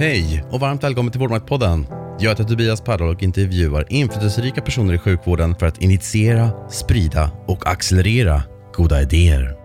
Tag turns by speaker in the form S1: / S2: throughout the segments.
S1: Hej och varmt välkommen till Vårdmaktpodden. Jag heter Tobias Pardoll och intervjuar inflytelserika personer i sjukvården för att initiera, sprida och accelerera goda idéer.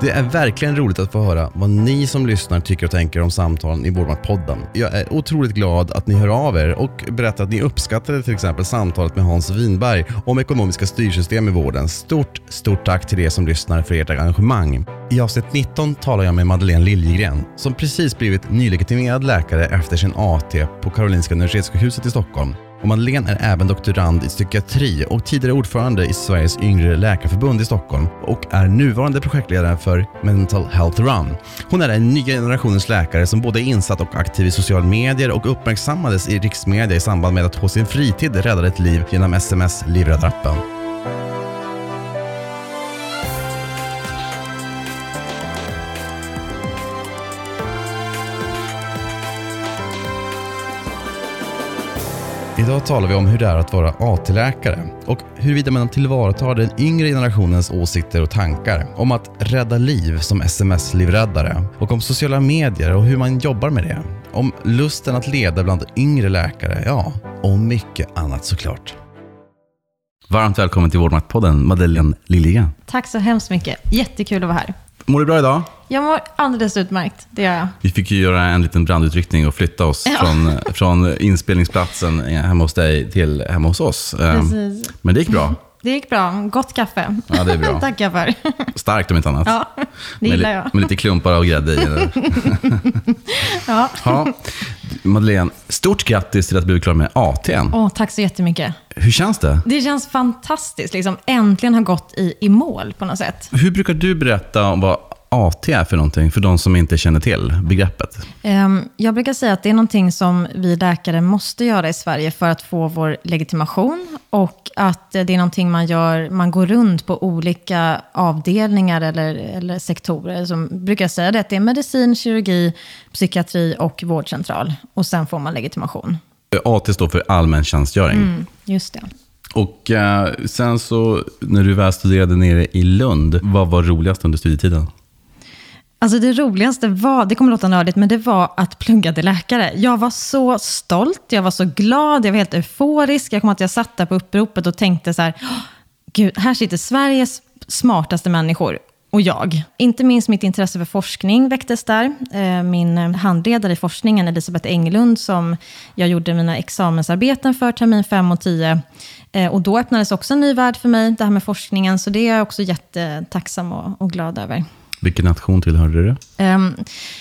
S1: Det är verkligen roligt att få höra vad ni som lyssnar tycker och tänker om samtalen i Vårdmaktpodden. Jag är otroligt glad att ni hör av er och berättar att ni uppskattade till exempel samtalet med Hans Winberg om ekonomiska styrsystem i vården. Stort, stort tack till er som lyssnar för ert engagemang. I avsnitt 19 talar jag med Madeleine Liljegren som precis blivit nylegitimerad läkare efter sin AT på Karolinska Universitetssjukhuset i Stockholm. Och Madeleine är även doktorand i psykiatri och tidigare ordförande i Sveriges yngre läkarförbund i Stockholm och är nuvarande projektledare för Mental Health Run. Hon är den nya generationens läkare som både är insatt och aktiv i sociala medier och uppmärksammades i riksmedia i samband med att på sin fritid räddade ett liv genom SMS Livräddarappen. Idag talar vi om hur det är att vara AT-läkare och huruvida man tillvaratar den yngre generationens åsikter och tankar om att rädda liv som sms-livräddare och om sociala medier och hur man jobbar med det. Om lusten att leda bland yngre läkare, ja, och mycket annat såklart. Varmt välkommen till Vårdmaktpodden, Madeleine Liljegren.
S2: Tack så hemskt mycket. Jättekul att vara här.
S1: Mår du bra idag?
S2: Jag mår alldeles utmärkt, det gör jag.
S1: Vi fick ju göra en liten brandutryckning och flytta oss
S2: Ja.
S1: från, från inspelningsplatsen hemma hos dig till hemma hos oss. Ehm,
S2: Precis.
S1: Men det gick bra.
S2: Det gick bra. Gott kaffe.
S1: Ja, det är bra.
S2: Tackar för.
S1: Starkt om inte annat.
S2: Ja, det gillar jag.
S1: med lite klumpar av grädde i.
S2: Ja.
S1: Ja. Madeleine, stort grattis till att du blivit klar med AT'n.
S2: Åh, tack så jättemycket.
S1: Hur känns det?
S2: Det känns fantastiskt. Liksom, äntligen har gått i, i mål på något sätt.
S1: Hur brukar du berätta om vad AT är för någonting, för de som inte känner till begreppet?
S2: Ehm, Jag brukar säga att det är någonting som vi läkare måste göra i Sverige för att få vår legitimation. Och att det är någonting man gör, man går runt på olika avdelningar eller, eller sektorer. Som brukar jag säga det, att det är medicin, kirurgi, psykiatri och vårdcentral. Och sen får man legitimation.
S1: AT står för allmäntjänstgöring.
S2: Mm, just det.
S1: Och eh, sen så, när du väl studerade nere i Lund, vad var roligast under studietiden?
S2: Alltså det roligaste var, det kommer låta nördigt, men det var att plugga till läkare. Jag var så stolt, jag var så glad, jag var helt euforisk. Jag kommer att jag satt där på uppropet och tänkte så här, gud, här sitter Sveriges smartaste människor. Och jag. Inte minst mitt intresse för forskning väcktes där. Eh, min handledare i forskningen, Elisabeth Englund, som jag gjorde mina examensarbeten för termin 5 och 10. Eh, och då öppnades också en ny värld för mig, det här med forskningen. Så det är jag också jättetacksam och, och glad över.
S1: Vilken nation tillhörde du?
S2: Ehm,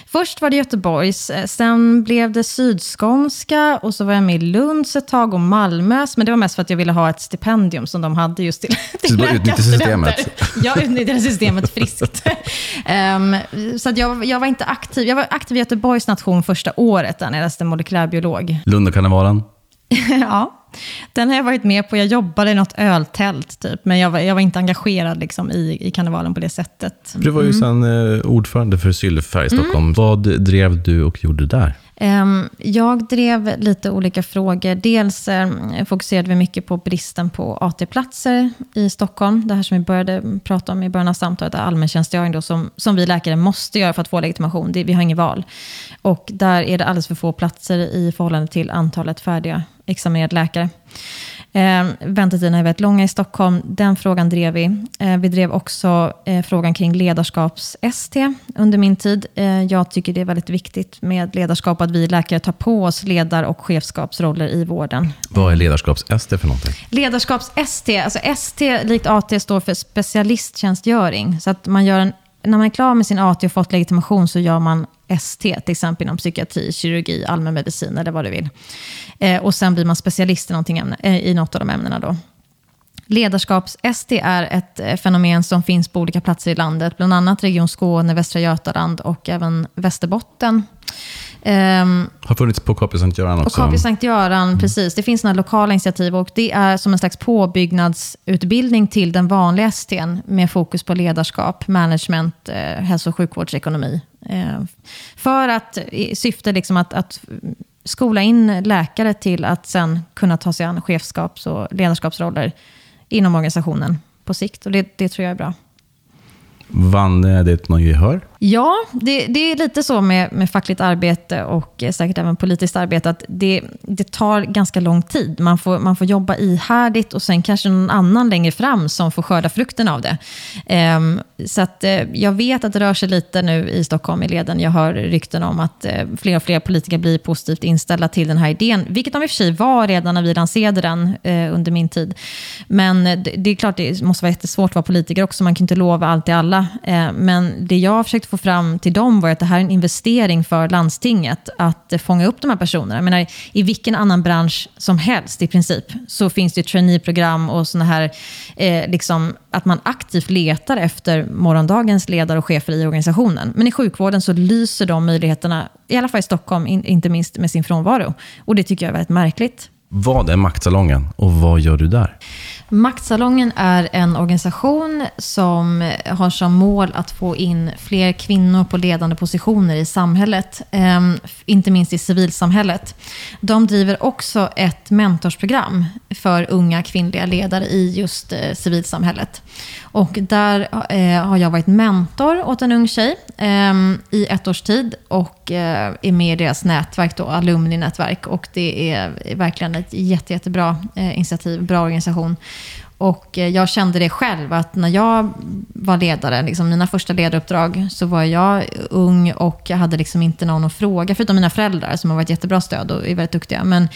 S2: först var det Göteborgs, eh, sen blev det Sydskånska och så var jag med i Lunds ett tag och Malmös. Men det var mest för att jag ville ha ett stipendium som de hade just till, till läkarstudenter.
S1: systemet?
S2: Jag utnyttjade systemet friskt. Ehm, så jag, jag var inte aktiv. Jag var aktiv i Göteborgs nation första året där när jag läste molekylärbiolog.
S1: Lundakarnevalen?
S2: ja, den har jag varit med på. Jag jobbade i något öltält typ, men jag var, jag var inte engagerad liksom, i, i karnevalen på det sättet.
S1: Du var ju sen eh, ordförande för Sylf här i Stockholm. Vad drev du och gjorde där?
S2: Ehm, Jag drev lite olika frågor. Dels ehm, fokuserade vi mycket på bristen på AT-platser i Stockholm. Det här som vi började prata om i början av samtalet, allmäntjänstgöring då, som, som vi läkare måste göra för att få legitimation. Det, vi har inget val. Och där är det alldeles för få platser i förhållande till antalet färdiga examinerade läkare. Eh, väntetiderna är väldigt långa i Stockholm. Den frågan drev vi. Eh, vi drev också eh, frågan kring ledarskaps-ST under min tid. Eh, jag tycker det är väldigt viktigt med ledarskap, att vi läkare tar på oss ledar och chefskapsroller i vården.
S1: Vad är ledarskaps-SD för någonting?
S2: Ledarskaps-ST, alltså ST likt AT står för specialisttjänstgöring. Så att man gör en, när man är klar med sin AT och fått legitimation så gör man ST, till exempel inom psykiatri, kirurgi, allmänmedicin eller vad du vill. Eh, och sen blir man specialist i, någonting ämne, eh, i något av de ämnena då. Ledarskaps-ST är ett eh, fenomen som finns på olika platser i landet, bland annat Region Skåne, Västra Götaland och även Västerbotten. Ehm,
S1: Har funnits på KP Sankt Göran
S2: och
S1: också.
S2: KP Sankt Göran, precis. Det finns några lokala initiativ och det är som en slags påbyggnadsutbildning till den vanliga STn med fokus på ledarskap, management, eh, hälso och sjukvårdsekonomi. Eh, för att, i syfte liksom att, att skola in läkare till att sen kunna ta sig an chefskaps och ledarskapsroller inom organisationen på sikt. Och det, det tror jag är bra.
S1: Vann eh, det någon gehör?
S2: Ja, det, det, är lite så med, med fackligt arbete och eh, säkert även politiskt arbete att det, det tar ganska lång tid. Man får, man får jobba ihärdigt och sen kanske någon annan längre fram som får skörda frukten av det. Um, så att, uh, jag vet att det rör sig lite nu i Stockholm i leden. Jag hör rykten om att uh, fler och fler politiker blir positivt inställda till den här idén, vilket de i och för sig var redan när vi lanserade den uh, under min tid. Men det, det, är klart, det måste vara jättesvårt att vara politiker också. Man kan inte lova allt till alla. men det jag har försökt få fram till dem var att det här är en investering för landstinget att eh, fånga upp de här personerna. Jag menar, I vilken annan bransch som helst i princip så finns det traineeprogram och såna här, eh, liksom, att man aktivt letar efter morgondagens ledare och chefer i organisationen. Men i sjukvården så lyser de möjligheterna, i alla fall i Stockholm, in, inte minst med sin frånvaro. Och det tycker jag är väldigt märkligt.
S1: Vad är Maktsalongen och vad gör du där?
S2: Maktsalongen är en organisation som har som mål att få in fler kvinnor på ledande positioner i samhället, eh, inte minst i civilsamhället. De driver också ett mentorsprogram för unga kvinnliga ledare i just eh, civilsamhället. Och där eh, har jag varit mentor åt en ung tjej eh, i ett års tid och eh, är med i deras nätverk, då, alumni-nätverk. Och det är verkligen ett jätte, jättebra eh, initiativ, bra organisation. Och eh, jag kände det själv, att när jag var ledare, liksom mina första ledaruppdrag, så var jag ung och jag hade liksom inte någon att fråga, förutom mina föräldrar som har varit jättebra stöd och är väldigt duktiga. Men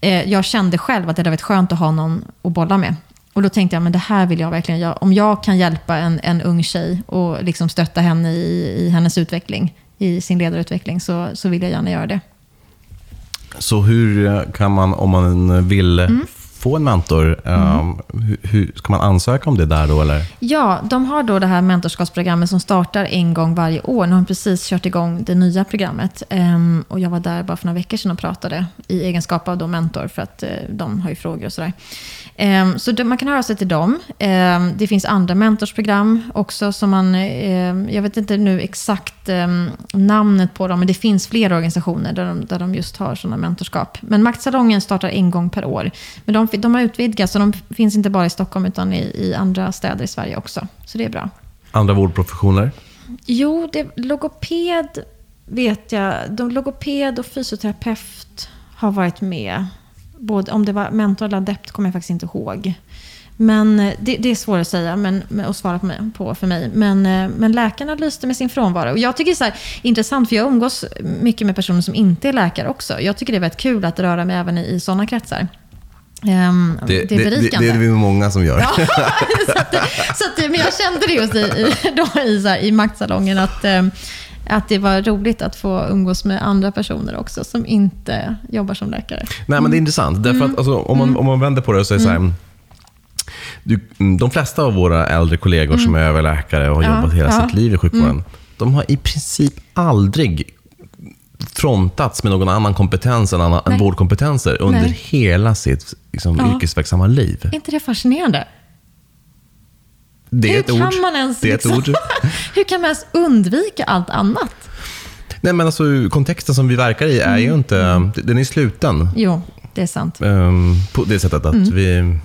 S2: eh, jag kände själv att det hade varit skönt att ha någon att bolla med. Och då tänkte jag, men det här vill jag verkligen göra. Om jag kan hjälpa en, en ung tjej och liksom stötta henne i, i hennes utveckling, i sin ledarutveckling, så, så vill jag gärna göra det.
S1: Så hur kan man, om man vill mm få en mentor, mm. hur, hur, ska man ansöka om det där då? Eller?
S2: Ja, de har då det här mentorskapsprogrammet som startar en gång varje år. Nu har de precis kört igång det nya programmet. Um, och jag var där bara för några veckor sedan och pratade i egenskap av då mentor, för att uh, de har ju frågor och sådär. Um, så man kan höra sig till dem. det finns andra mentorsprogram också som man, jag vet inte nu exakt namnet på dem, men det finns flera organisationer där de, där de just har sådana mentorskap. Men Maktsalongen startar en gång per år. Men de de har utvidgats och de finns inte bara i Stockholm utan i, i andra städer i Sverige också. Så det är bra.
S1: Andra vårdprofessioner?
S2: Jo, det, logoped vet jag. De, logoped och fysioterapeut har varit med. Både, om det var mentor eller adept kommer jag faktiskt inte ihåg. Men eh, det, det, är svårt att säga men, att svara på, mig, på för mig. Men, eh, men läkarna lyste med sin frånvaro. Och jag tycker det är så intressant, för jag umgås mycket med personer som inte är läkare också. Jag tycker det är väldigt kul att röra mig även i, i sådana kretsar.
S1: Um, det, det, är berikande. Det, det är vi många som gör. Ja,
S2: så att, så att, men jag kände det just i, i, då, i, så här, i maktsalongen, att, um, att det var roligt att få umgås med andra personer också, som inte jobbar som läkare.
S1: Nej, men Det är intressant. Därför att, mm. alltså, om, man, mm. om man vänder på det och säger mm. så här, mm. du, de flesta av våra äldre kollegor som mm. är överläkare och har ja, jobbat hela ja. sitt liv i sjukvården, de har i princip aldrig frontats med någon annan kompetens än, annan, än vårdkompetenser under Nej. hela sitt liksom, ja. yrkesverksamma liv.
S2: Är inte det fascinerande?
S1: Det är hur ett kan ord.
S2: Man ens,
S1: det är ett ord.
S2: hur kan man ens undvika allt annat?
S1: Nej, men alltså, kontexten som vi verkar i är mm. ju inte... Den är sluten.
S2: Jo, det är sant.
S1: Um, på det sättet att mm. vi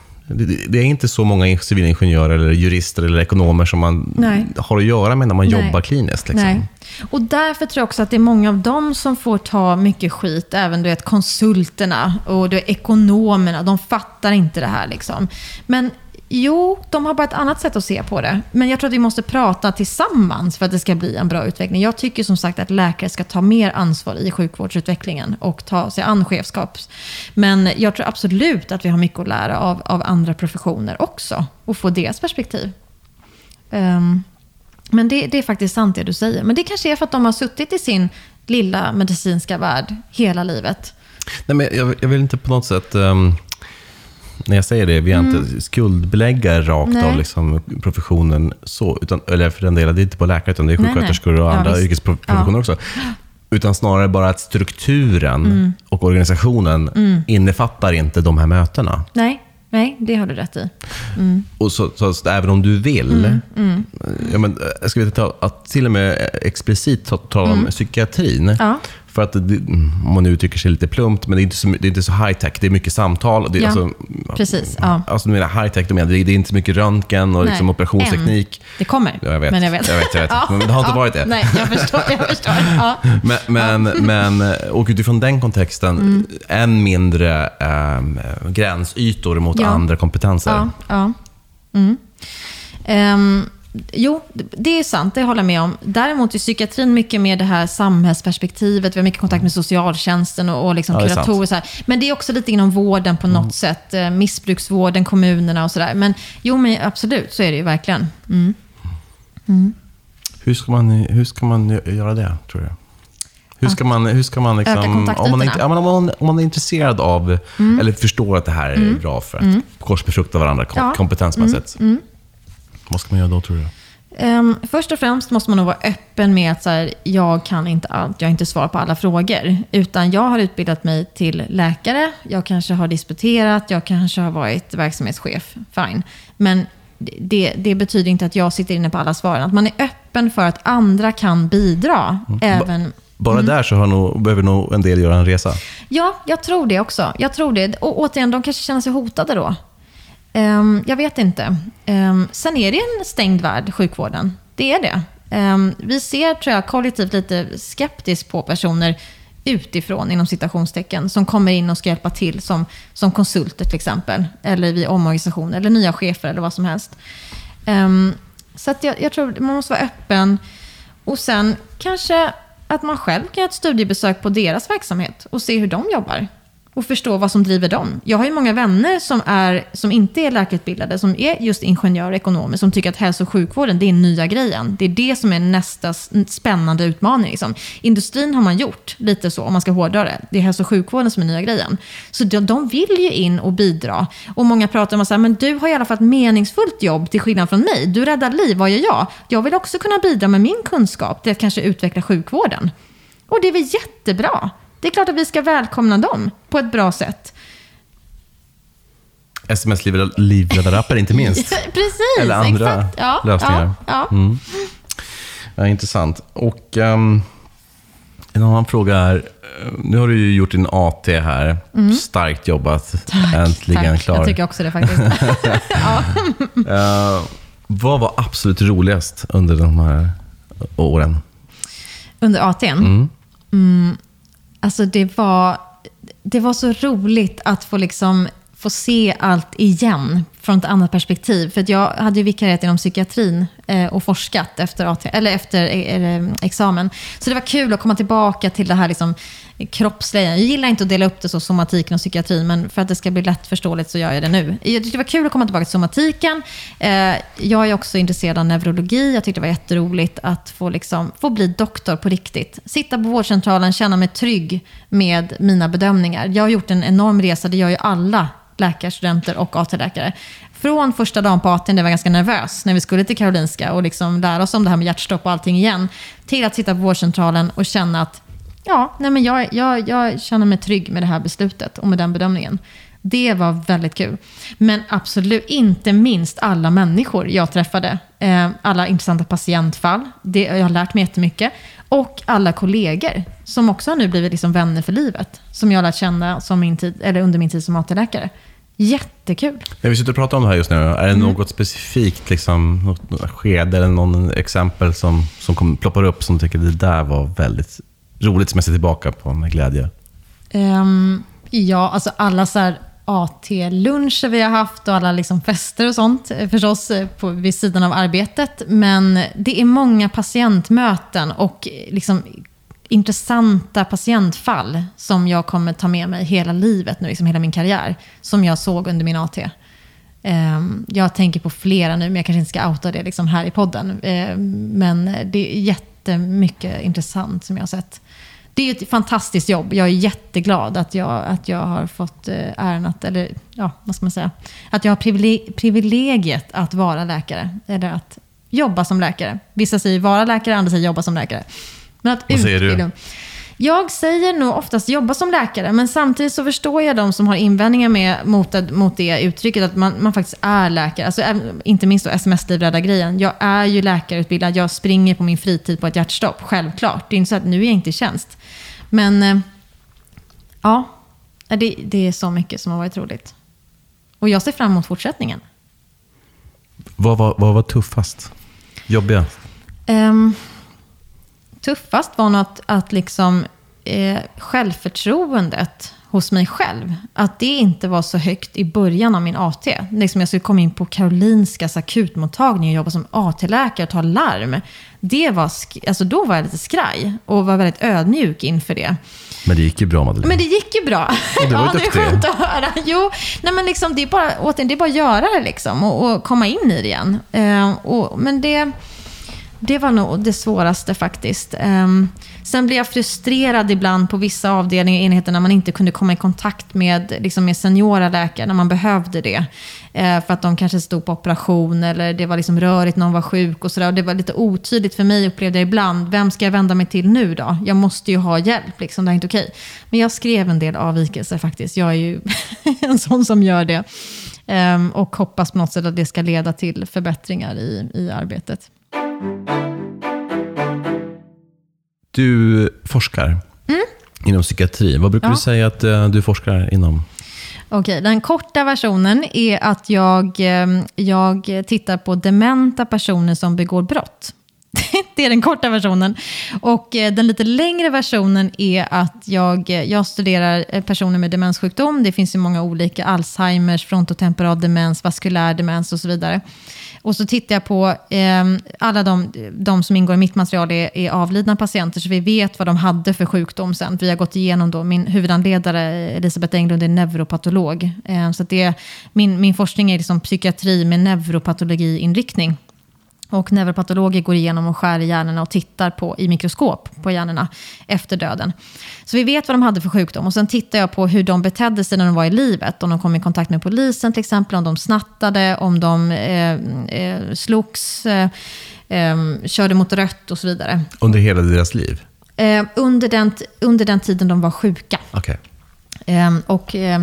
S1: det är inte så många civilingenjörer, eller jurister eller ekonomer som man Nej. har att göra med när man Nej. jobbar kliniskt. Liksom. Nej.
S2: Och därför tror jag också att det är många av dem som får ta mycket skit. Även du vet, konsulterna och du vet, ekonomerna. De fattar inte det här. Liksom. Men Jo, de har bara ett annat sätt att se på det. Men jag tror att vi måste prata tillsammans för att det ska bli en bra utveckling. Jag tycker som sagt att läkare ska ta mer ansvar i sjukvårdsutvecklingen och ta sig an chefskap. Men jag tror absolut att vi har mycket att lära av, av andra professioner också och få deras perspektiv. Um, men det, det, är faktiskt sant det du säger. Men det kanske är för att de har suttit i sin lilla medicinska värld hela livet.
S1: Nej, men jag, jag vill inte på något sätt... Um när jag säger det, vi har mm. inte skuldbelägga rakt nej. av liksom professionen så. Utan, eller för den delen, det är inte bara läkare, utan det är sjuksköterskor och andra ja, yrkesprofessioner ja. också. Utan snarare bara att strukturen mm. och organisationen mm. innefattar inte de här mötena.
S2: Nej, Nej, det har du rätt i. Mm.
S1: Och så, så, så, även om du vill, mm, mm. Ja, men, jag ska ta, att till och med explicit tala om mm. psykiatrin. Ja. För att, det, om man uttrycker sig lite plumpt, men det är inte så, det är inte så high tech. Det är mycket samtal. Det,
S2: Ja,
S1: alltså,
S2: precis, ja.
S1: Alltså, du menar high tech, du menar, det är inte så mycket röntgen och liksom operationsteknik.
S2: Det kommer.
S1: Ja, jag vet.
S2: Men jag vet.
S1: Jag vet, jag vet. Men det har inte varit det.
S2: Nej, jag förstår. Jag förstår. Ja.
S1: Men, men, men, och utifrån den kontexten,
S2: Mm.
S1: än mindre ähm, gränsytor mot
S2: Ja.
S1: andra kompetenser.
S2: Ja, ja. Mm. Ehm, jo, det är sant, det håller jag med om. Däremot är psykiatrin mycket mer det här samhällsperspektivet. Vi har mycket kontakt med socialtjänsten och, och liksom
S1: Ja, är
S2: kuratorer. och Så här. Men det är också lite inom vården på något sätt. Eh, Missbruksvården, kommunerna och sådär. Men jo, men absolut, så är det ju verkligen. Mm.
S1: Hur, ska man, hur ska man gö- göra det, tror du? Hur ska man, hur ska man liksom, om, man, men om, man, om man är intresserad av, eller förstår att det här är bra för att korsbefrukta varandra kom,
S2: Ja.
S1: kompetensmässigt. Vad ska man göra då, tror du?
S2: Ehm, först och främst måste man nog vara öppen med att så här, jag kan inte allt, jag har inte svar på alla frågor. Utan jag har utbildat mig till läkare, jag kanske har disputerat, jag kanske har varit verksamhetschef. Fine. Men det, det betyder inte att jag sitter inne på alla svaren. Att man är öppen för att andra kan bidra. Även,
S1: Bara där så har nog, behöver nog en del göra en resa.
S2: Ja, jag tror det också. Jag tror det. Och återigen, de kanske känner sig hotade då. Um, jag vet inte. Um, sen är det en stängd värld, sjukvården. Det är det. Um, vi ser, tror jag, kollektivt lite skeptiskt på personer utifrån, inom citationstecken, som kommer in och ska hjälpa till som, som konsulter till exempel. Eller vid omorganisation, eller nya chefer eller vad som helst. Um, så att jag, jag tror man måste vara öppen. Och sen kanske att man själv kan göra ett studiebesök på deras verksamhet och se hur de jobbar. Och förstå vad som driver dem. Jag har ju många vänner som, är, som inte är läkarutbildade, som är just ingenjörer och ekonomer, som tycker att hälso och sjukvården, det är nya grejen. Det är det som är nästa spännande utmaning. Liksom. Industrin har man gjort lite så, om man ska hårdra det. Det är hälso och sjukvården som är nya grejen. Så de, de vill ju in och bidra. Och många pratar om att säga, men du har i alla fall ett meningsfullt jobb till skillnad från mig. Du räddar liv, vad gör jag? Jag vill också kunna bidra med min kunskap till att kanske utveckla sjukvården. Och det är väl jättebra. Det är klart att vi ska välkomna dem på ett bra sätt.
S1: Sms-livräddarappar inte minst.
S2: Precis,
S1: Eller andra
S2: exakt. Ja,
S1: lösningar.
S2: Ja, ja.
S1: Ja, intressant. Och ehm, en annan fråga är, eh, nu har du ju gjort din AT här. Starkt jobbat. Äntligen
S2: Mm. Tack.
S1: klar.
S2: Jag tycker också det faktiskt.
S1: Eh, vad var absolut roligast under de här åren?
S2: Under AT'n? Mm. Alltså det var, det var så roligt att få, liksom, få se allt igen från ett annat perspektiv. För att jag hade ju vikariat inom psykiatrin eh, och forskat efter, AT, eller efter eh, eh, examen. Så det var kul att komma tillbaka till det här liksom, kroppsliga. Jag gillar inte att dela upp det så, somatiken och psykiatrin, men för att det ska bli lättförståeligt så gör jag det nu. Jag tyckte det var kul att komma tillbaka till somatiken. Eh, jag är också intresserad av neurologi. Jag tyckte det var jätteroligt att få, liksom, få bli doktor på riktigt. Sitta på vårdcentralen, känna mig trygg med mina bedömningar. Jag har gjort en enorm resa, det gör ju alla läkarstudenter och AT-läkare. Från första dagen på AT, där jag var ganska nervös, när vi skulle till Karolinska och liksom lära oss om det här med hjärtstopp och allting igen, till att sitta på vårdcentralen och känna att ja, nej men jag, jag, jag känner mig trygg med det här beslutet och med den bedömningen. Det var väldigt kul. Men absolut inte minst alla människor jag träffade. Eh, alla intressanta patientfall. Det, jag har lärt mig jättemycket. Och alla kollegor som också har nu blivit liksom vänner för livet. Som jag har lärt känna som min tid, eller under min tid som AT-läkare. Jättekul.
S1: När vi sitter och pratar om det här just nu, är det något specifikt liksom, något, något skede eller någon exempel som, som kom, ploppar upp som du tycker det där var väldigt roligt som jag ser tillbaka på med glädje?
S2: Um, ja, alltså alla så här AT-luncher vi har haft och alla liksom fester och sånt eh, förstås eh, på, vid sidan av arbetet. Men det är många patientmöten och eh, liksom intressanta patientfall som jag kommer ta med mig hela livet nu, liksom hela min karriär, som jag såg under min AT. Ehm, jag tänker på flera nu, men jag kanske inte ska outa det liksom här i podden. Ehm, men det är jättemycket intressant som jag har sett. Det är ett fantastiskt jobb. Jag är jätteglad att jag, att jag har fått eh, äran att, eller ja, vad ska man säga, att jag har privile- privilegiet att vara läkare. Eller att jobba som läkare. Vissa säger vara läkare, andra säger jobba som läkare. Men att
S1: Vad säger du?
S2: Jag säger nog oftast jobba som läkare, men samtidigt så förstår jag de som har invändningar med, mot, mot det uttrycket, att man, man faktiskt är läkare. Alltså, inte minst då sms-livrädda-grejen. Jag är ju läkarutbildad, jag springer på min fritid på ett hjärtstopp, självklart. Det är inte så att nu är jag inte i tjänst. Men eh, ja, det, det är så mycket som har varit roligt. Och jag ser fram emot fortsättningen.
S1: Vad var, vad var tuffast? Jobbigast?
S2: Um, tuffast var nog att, att liksom, eh, självförtroendet hos mig själv. Att det inte var så högt i början av min AT. Liksom jag skulle komma in på Karolinskas akutmottagning och jobba som AT-läkare och ta larm. Det var, alltså då var jag lite skraj och var väldigt ödmjuk inför det.
S1: Men det gick ju bra Madeleine.
S2: Men det gick ju bra.
S1: Du var ja,
S2: duktig. Det är skönt att höra. Jo, nej men liksom, det, är bara, återigen, det är bara att göra det liksom, och, och komma in i det igen. Uh, och, men det, det var nog det svåraste faktiskt. Um, Sen blev jag frustrerad ibland på vissa avdelningar och enheter när man inte kunde komma i kontakt med, liksom med seniora läkare när man behövde det. Eh, för att de kanske stod på operation eller det var liksom rörigt, någon var sjuk och sådär. Det var lite otydligt för mig upplevde jag ibland. Vem ska jag vända mig till nu då? Jag måste ju ha hjälp, liksom. det är inte okej. Men jag skrev en del avvikelser faktiskt. Jag är ju en sån som gör det. Eh, och hoppas på något sätt att det ska leda till förbättringar i, i arbetet.
S1: Du forskar mm. inom psykiatri. Vad brukar ja. du säga att uh, du forskar inom?
S2: Okej, den korta versionen är att jag, ehm, jag tittar på dementa personer som begår brott. det är den korta versionen. Och eh, den lite längre versionen är att jag, jag studerar eh, personer med demenssjukdom. Det finns ju många olika, Alzheimers, frontotemporal demens, vaskulär demens och så vidare. Och så tittar jag på eh, alla de, de, som ingår i mitt material är, är, avlidna patienter, så vi vet vad de hade för sjukdom sen. Vi har gått igenom då, min huvudanledare Elisabeth Englund är neuropatolog. Eh, så det, min, min forskning är liksom psykiatri med neuropatologiinriktning. Och neuropatologer går igenom och skär i hjärnorna och tittar på, i mikroskop på hjärnorna efter döden. Så vi vet vad de hade för sjukdom. Och sen tittar jag på hur de betedde sig när de var i livet. Om de kom i kontakt med polisen till exempel, om de snattade, om de eh, eh, slogs, eh, eh körde mot rött och så vidare.
S1: Under hela deras liv?
S2: Eh, under, den, under den tiden de var sjuka.
S1: Okay.
S2: Ehm, och, eh,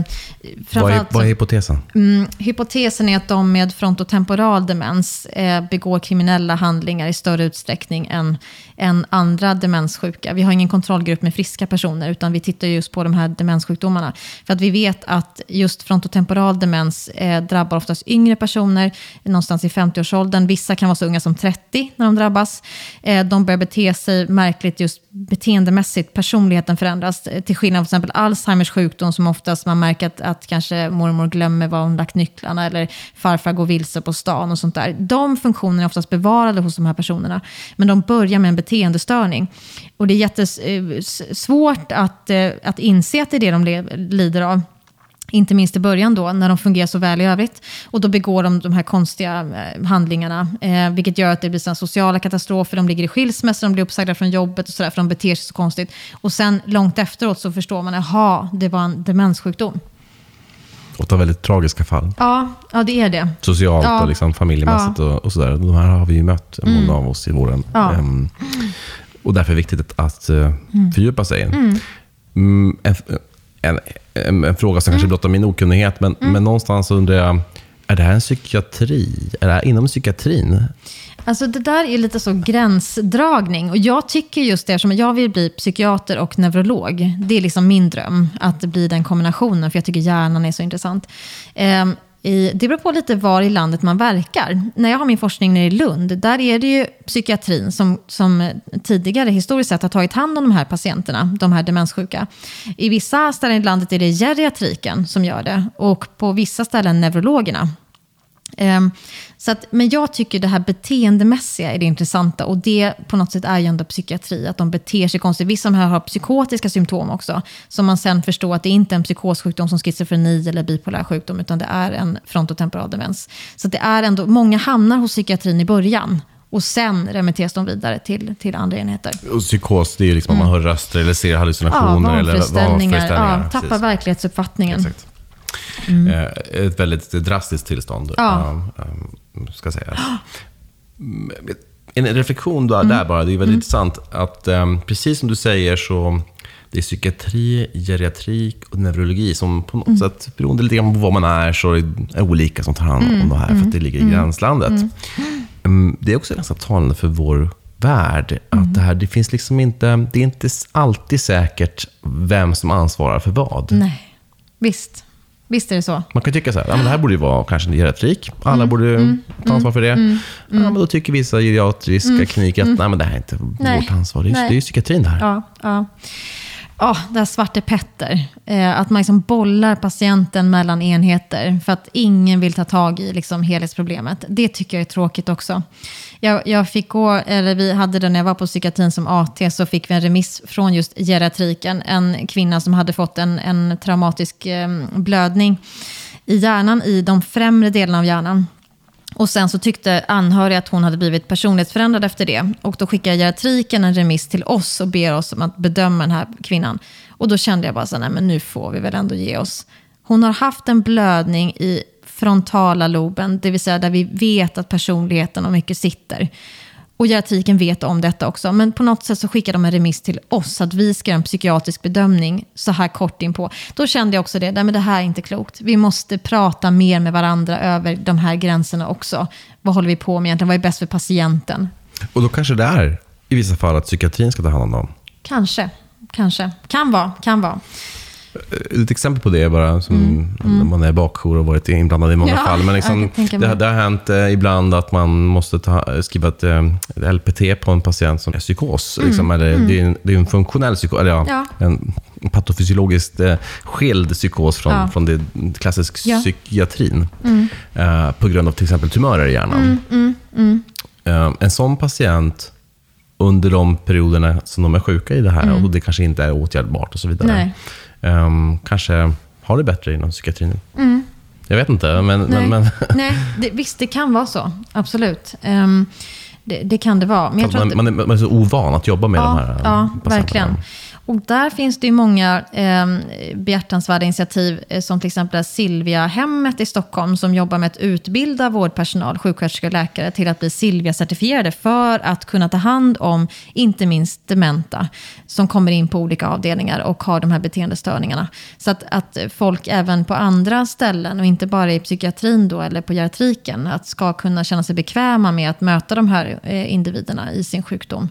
S1: vad, är, vad är hypotesen?
S2: Mm, hypotesen är att de med frontotemporal demens eh, begår kriminella handlingar i större utsträckning än, än andra demenssjuka. Vi har ingen kontrollgrupp med friska personer, utan vi tittar just på de här demenssjukdomarna. För att vi vet att just frontotemporal demens eh, drabbar oftast yngre personer, någonstans i 50-årsåldern. Vissa kan vara så unga som 30 när de drabbas. Eh, de börjar bete sig märkligt just beteendemässigt, personligheten förändras. Till skillnad från exempel Alzheimers sjukdom som oftast man märker att, att kanske mormor glömmer var hon lagt nycklarna eller farfar går vilse på stan och sånt där. De funktionerna är oftast bevarade hos de här personerna. Men de börjar med en beteendestörning. Och det är jättesvårt eh, att, eh, att inse att det är det de lider av. Inte minst i början då, när de fungerar så väl i övrigt. Och då begår de de här konstiga eh, handlingarna, eh, vilket gör att det blir såna sociala katastrofer. De ligger i skilsmässa, de blir uppsagda från jobbet och sådär, för de beter sig så konstigt. Och sen långt efteråt så förstår man, jaha, det var en demenssjukdom.
S1: Åtta väldigt tragiska fall.
S2: Ja, ja det är det.
S1: Socialt ja. och liksom familjemässigt ja. och, och sådär. De här har vi ju mött, många mm. av oss i våren. Ja. Um, och därför är det viktigt att, att uh, fördjupa sig. Mm. Mm, en, en, en, en, fråga som mm. kanske blottar min okunnighet, men, mm. men någonstans undrar jag, är det här en psykiatri? Är det här inom psykiatrin?
S2: Alltså det där är lite så gränsdragning. Och jag tycker just det, eftersom jag vill bli psykiater och neurolog. Det är liksom min dröm, att bli den kombinationen. För jag tycker hjärnan är så intressant. I, det beror på lite var i landet man verkar. När jag har min forskning nere i Lund, där är det ju psykiatrin som, som tidigare historiskt sett har tagit hand om de här patienterna, de här demenssjuka. I vissa ställen i landet är det geriatriken som gör det och på vissa ställen neurologerna. Um, så att, men jag tycker det här beteendemässiga är det intressanta och det på något sätt är ju ändå psykiatri, att de beter sig konstigt. Vissa av de här har psykotiska symptom också, som man sen förstår att det inte är en psykossjukdom som schizofreni eller bipolär sjukdom, utan det är en frontotemporal demens. Så det är ändå, många hamnar hos psykiatrin i början och sen remitteras de vidare till, till andra enheter.
S1: Och psykos, det är ju liksom mm. man hör röster eller ser hallucinationer. Ja, vanföreställningar.
S2: Eller ja, tappar verklighetsuppfattningen. Exakt.
S1: Mm. Eh, ett väldigt drastiskt tillstånd. Ja. Ska sägas. En reflektion där, mm. bara, det är väldigt mm. intressant att precis som du säger så det är psykiatri, geriatrik och neurologi som på något mm. sätt, beroende lite grann på vad man är, så är det olika som tar hand om mm. det här för att det ligger i mm. gränslandet. Mm. Det är också ganska talande för vår värld. Att det, här, det, finns liksom inte, det är inte alltid säkert vem som ansvarar för vad.
S2: Nej, visst. Visst är det så.
S1: Man kan tycka så här, ja, men det här borde ju vara kanske en geriatrik. Alla mm, borde mm, ta ansvar för det. Mm, mm, ja, men då tycker vissa geriatriska mm, kliniker att nej, men det här är inte nej, vårt ansvar. Det är, det är ju psykiatrin det här.
S2: Ja, ja. Oh, det här Svarte Petter. Eh, att man liksom bollar patienten mellan enheter för att ingen vill ta tag i liksom, helhetsproblemet. Det tycker jag är tråkigt också. Jag, jag fick gå, eller vi hade det när jag var på psykiatrin som AT, så fick vi en remiss från just geriatriken. En kvinna som hade fått en, en traumatisk eh, blödning i hjärnan, i de främre delarna av hjärnan. Och sen så tyckte anhöriga att hon hade blivit personlighetsförändrad efter det. Och då skickade geriatriken en remiss till oss och ber oss om att bedöma den här kvinnan. Och då kände jag bara så nej men nu får vi väl ändå ge oss. Hon har haft en blödning i frontala loben, det vill säga där vi vet att personligheten och mycket sitter. Och geriatriken vet om detta också. Men på något sätt så skickar de en remiss till oss, att vi ska göra en psykiatrisk bedömning så här kort in på. Då kände jag också det, nej men det här är inte klokt. Vi måste prata mer med varandra över de här gränserna också. Vad håller vi på med egentligen? Vad är bäst för patienten?
S1: Och då kanske det är i vissa fall att psykiatrin ska ta hand om dem?
S2: Kanske, kanske. Kan vara, kan vara.
S1: Ett exempel på det är bara som mm. Mm. man är bakjour och varit inblandad i många ja, fall. Men liksom, det, det, har hänt eh, ibland att man måste ta, skriva ett, eh, LPT på en patient som är psykos. Mm. Liksom, eller, mm. det, är en, det är en funktionell psykos, eller ja, ja. en patofysiologiskt eh, skild psykos från, ja. från det klassisk psykiatrin. Mm. Eh, på grund av till exempel tumörer i hjärnan. Mm, eh, en sån patient under de perioderna som de är sjuka i det här och det kanske inte är åtgärdbart och så vidare. Nej um, kanske har det bättre inom psykiatrin. Mm. Jag vet inte, men...
S2: Nej,
S1: men, men
S2: Nej det, visst det kan vara så. Absolut. Um, det, det, kan det vara. Men
S1: man, att, man, är, man är så ovan att jobba med
S2: ja,
S1: de här
S2: Ja, verkligen. Och där finns det ju många eh, behjärtansvärda initiativ, eh, som till exempel Silvia-hemmet i Stockholm, som jobbar med att utbilda vårdpersonal, sjuksköterskor och läkare, till att bli Silvia-certifierade för att kunna ta hand om, inte minst dementa, som kommer in på olika avdelningar och har de här beteendestörningarna. Så att, att folk även på andra ställen, och inte bara i psykiatrin då, eller på geriatriken, att ska kunna känna sig bekväma med att möta de här eh, individerna i sin sjukdom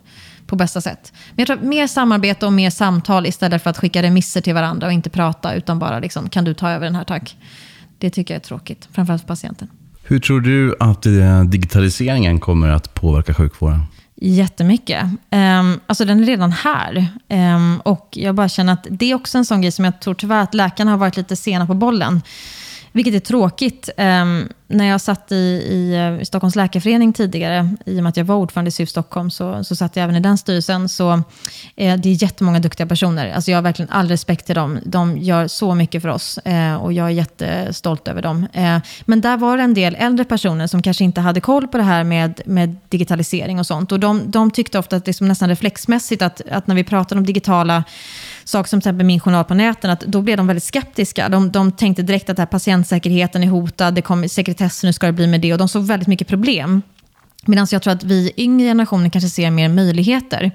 S2: på bästa sätt. Men jag tror mer samarbete och mer samtal istället för att skicka remisser till varandra och inte prata, utan bara liksom, kan du ta över den här tack? Det tycker jag är tråkigt, framförallt för patienten.
S1: Hur tror du att eh, digitaliseringen kommer att påverka sjukvården?
S2: Jättemycket. Um, alltså den är redan här. Um, och jag bara känner att det är också en sån grej som jag tror tyvärr att läkarna har varit lite sena på bollen. Vilket är tråkigt. Um, när jag satt i, i, eh, Stockholms läkarförening tidigare, i och med att jag var ordförande i SUF Stockholm, så, så satt jag även i den styrelsen. Så eh, det är jättemånga duktiga personer. Alltså jag har verkligen all respekt till dem. De gör så mycket för oss eh, och jag är jättestolt över dem. Eh, men där var det en del äldre personer som kanske inte hade koll på det här med, med digitalisering och sånt. Och de, de tyckte ofta att liksom nästan reflexmässigt att, att när vi pratade om digitala saker som till exempel min journal på näten, att då blev de väldigt skeptiska. De, de tänkte direkt att här patientsäkerheten är hotad, det kommer sekretessen, hur ska det bli med det? Och de såg väldigt mycket problem. Medan jag tror att vi yngre generationer kanske ser mer möjligheter.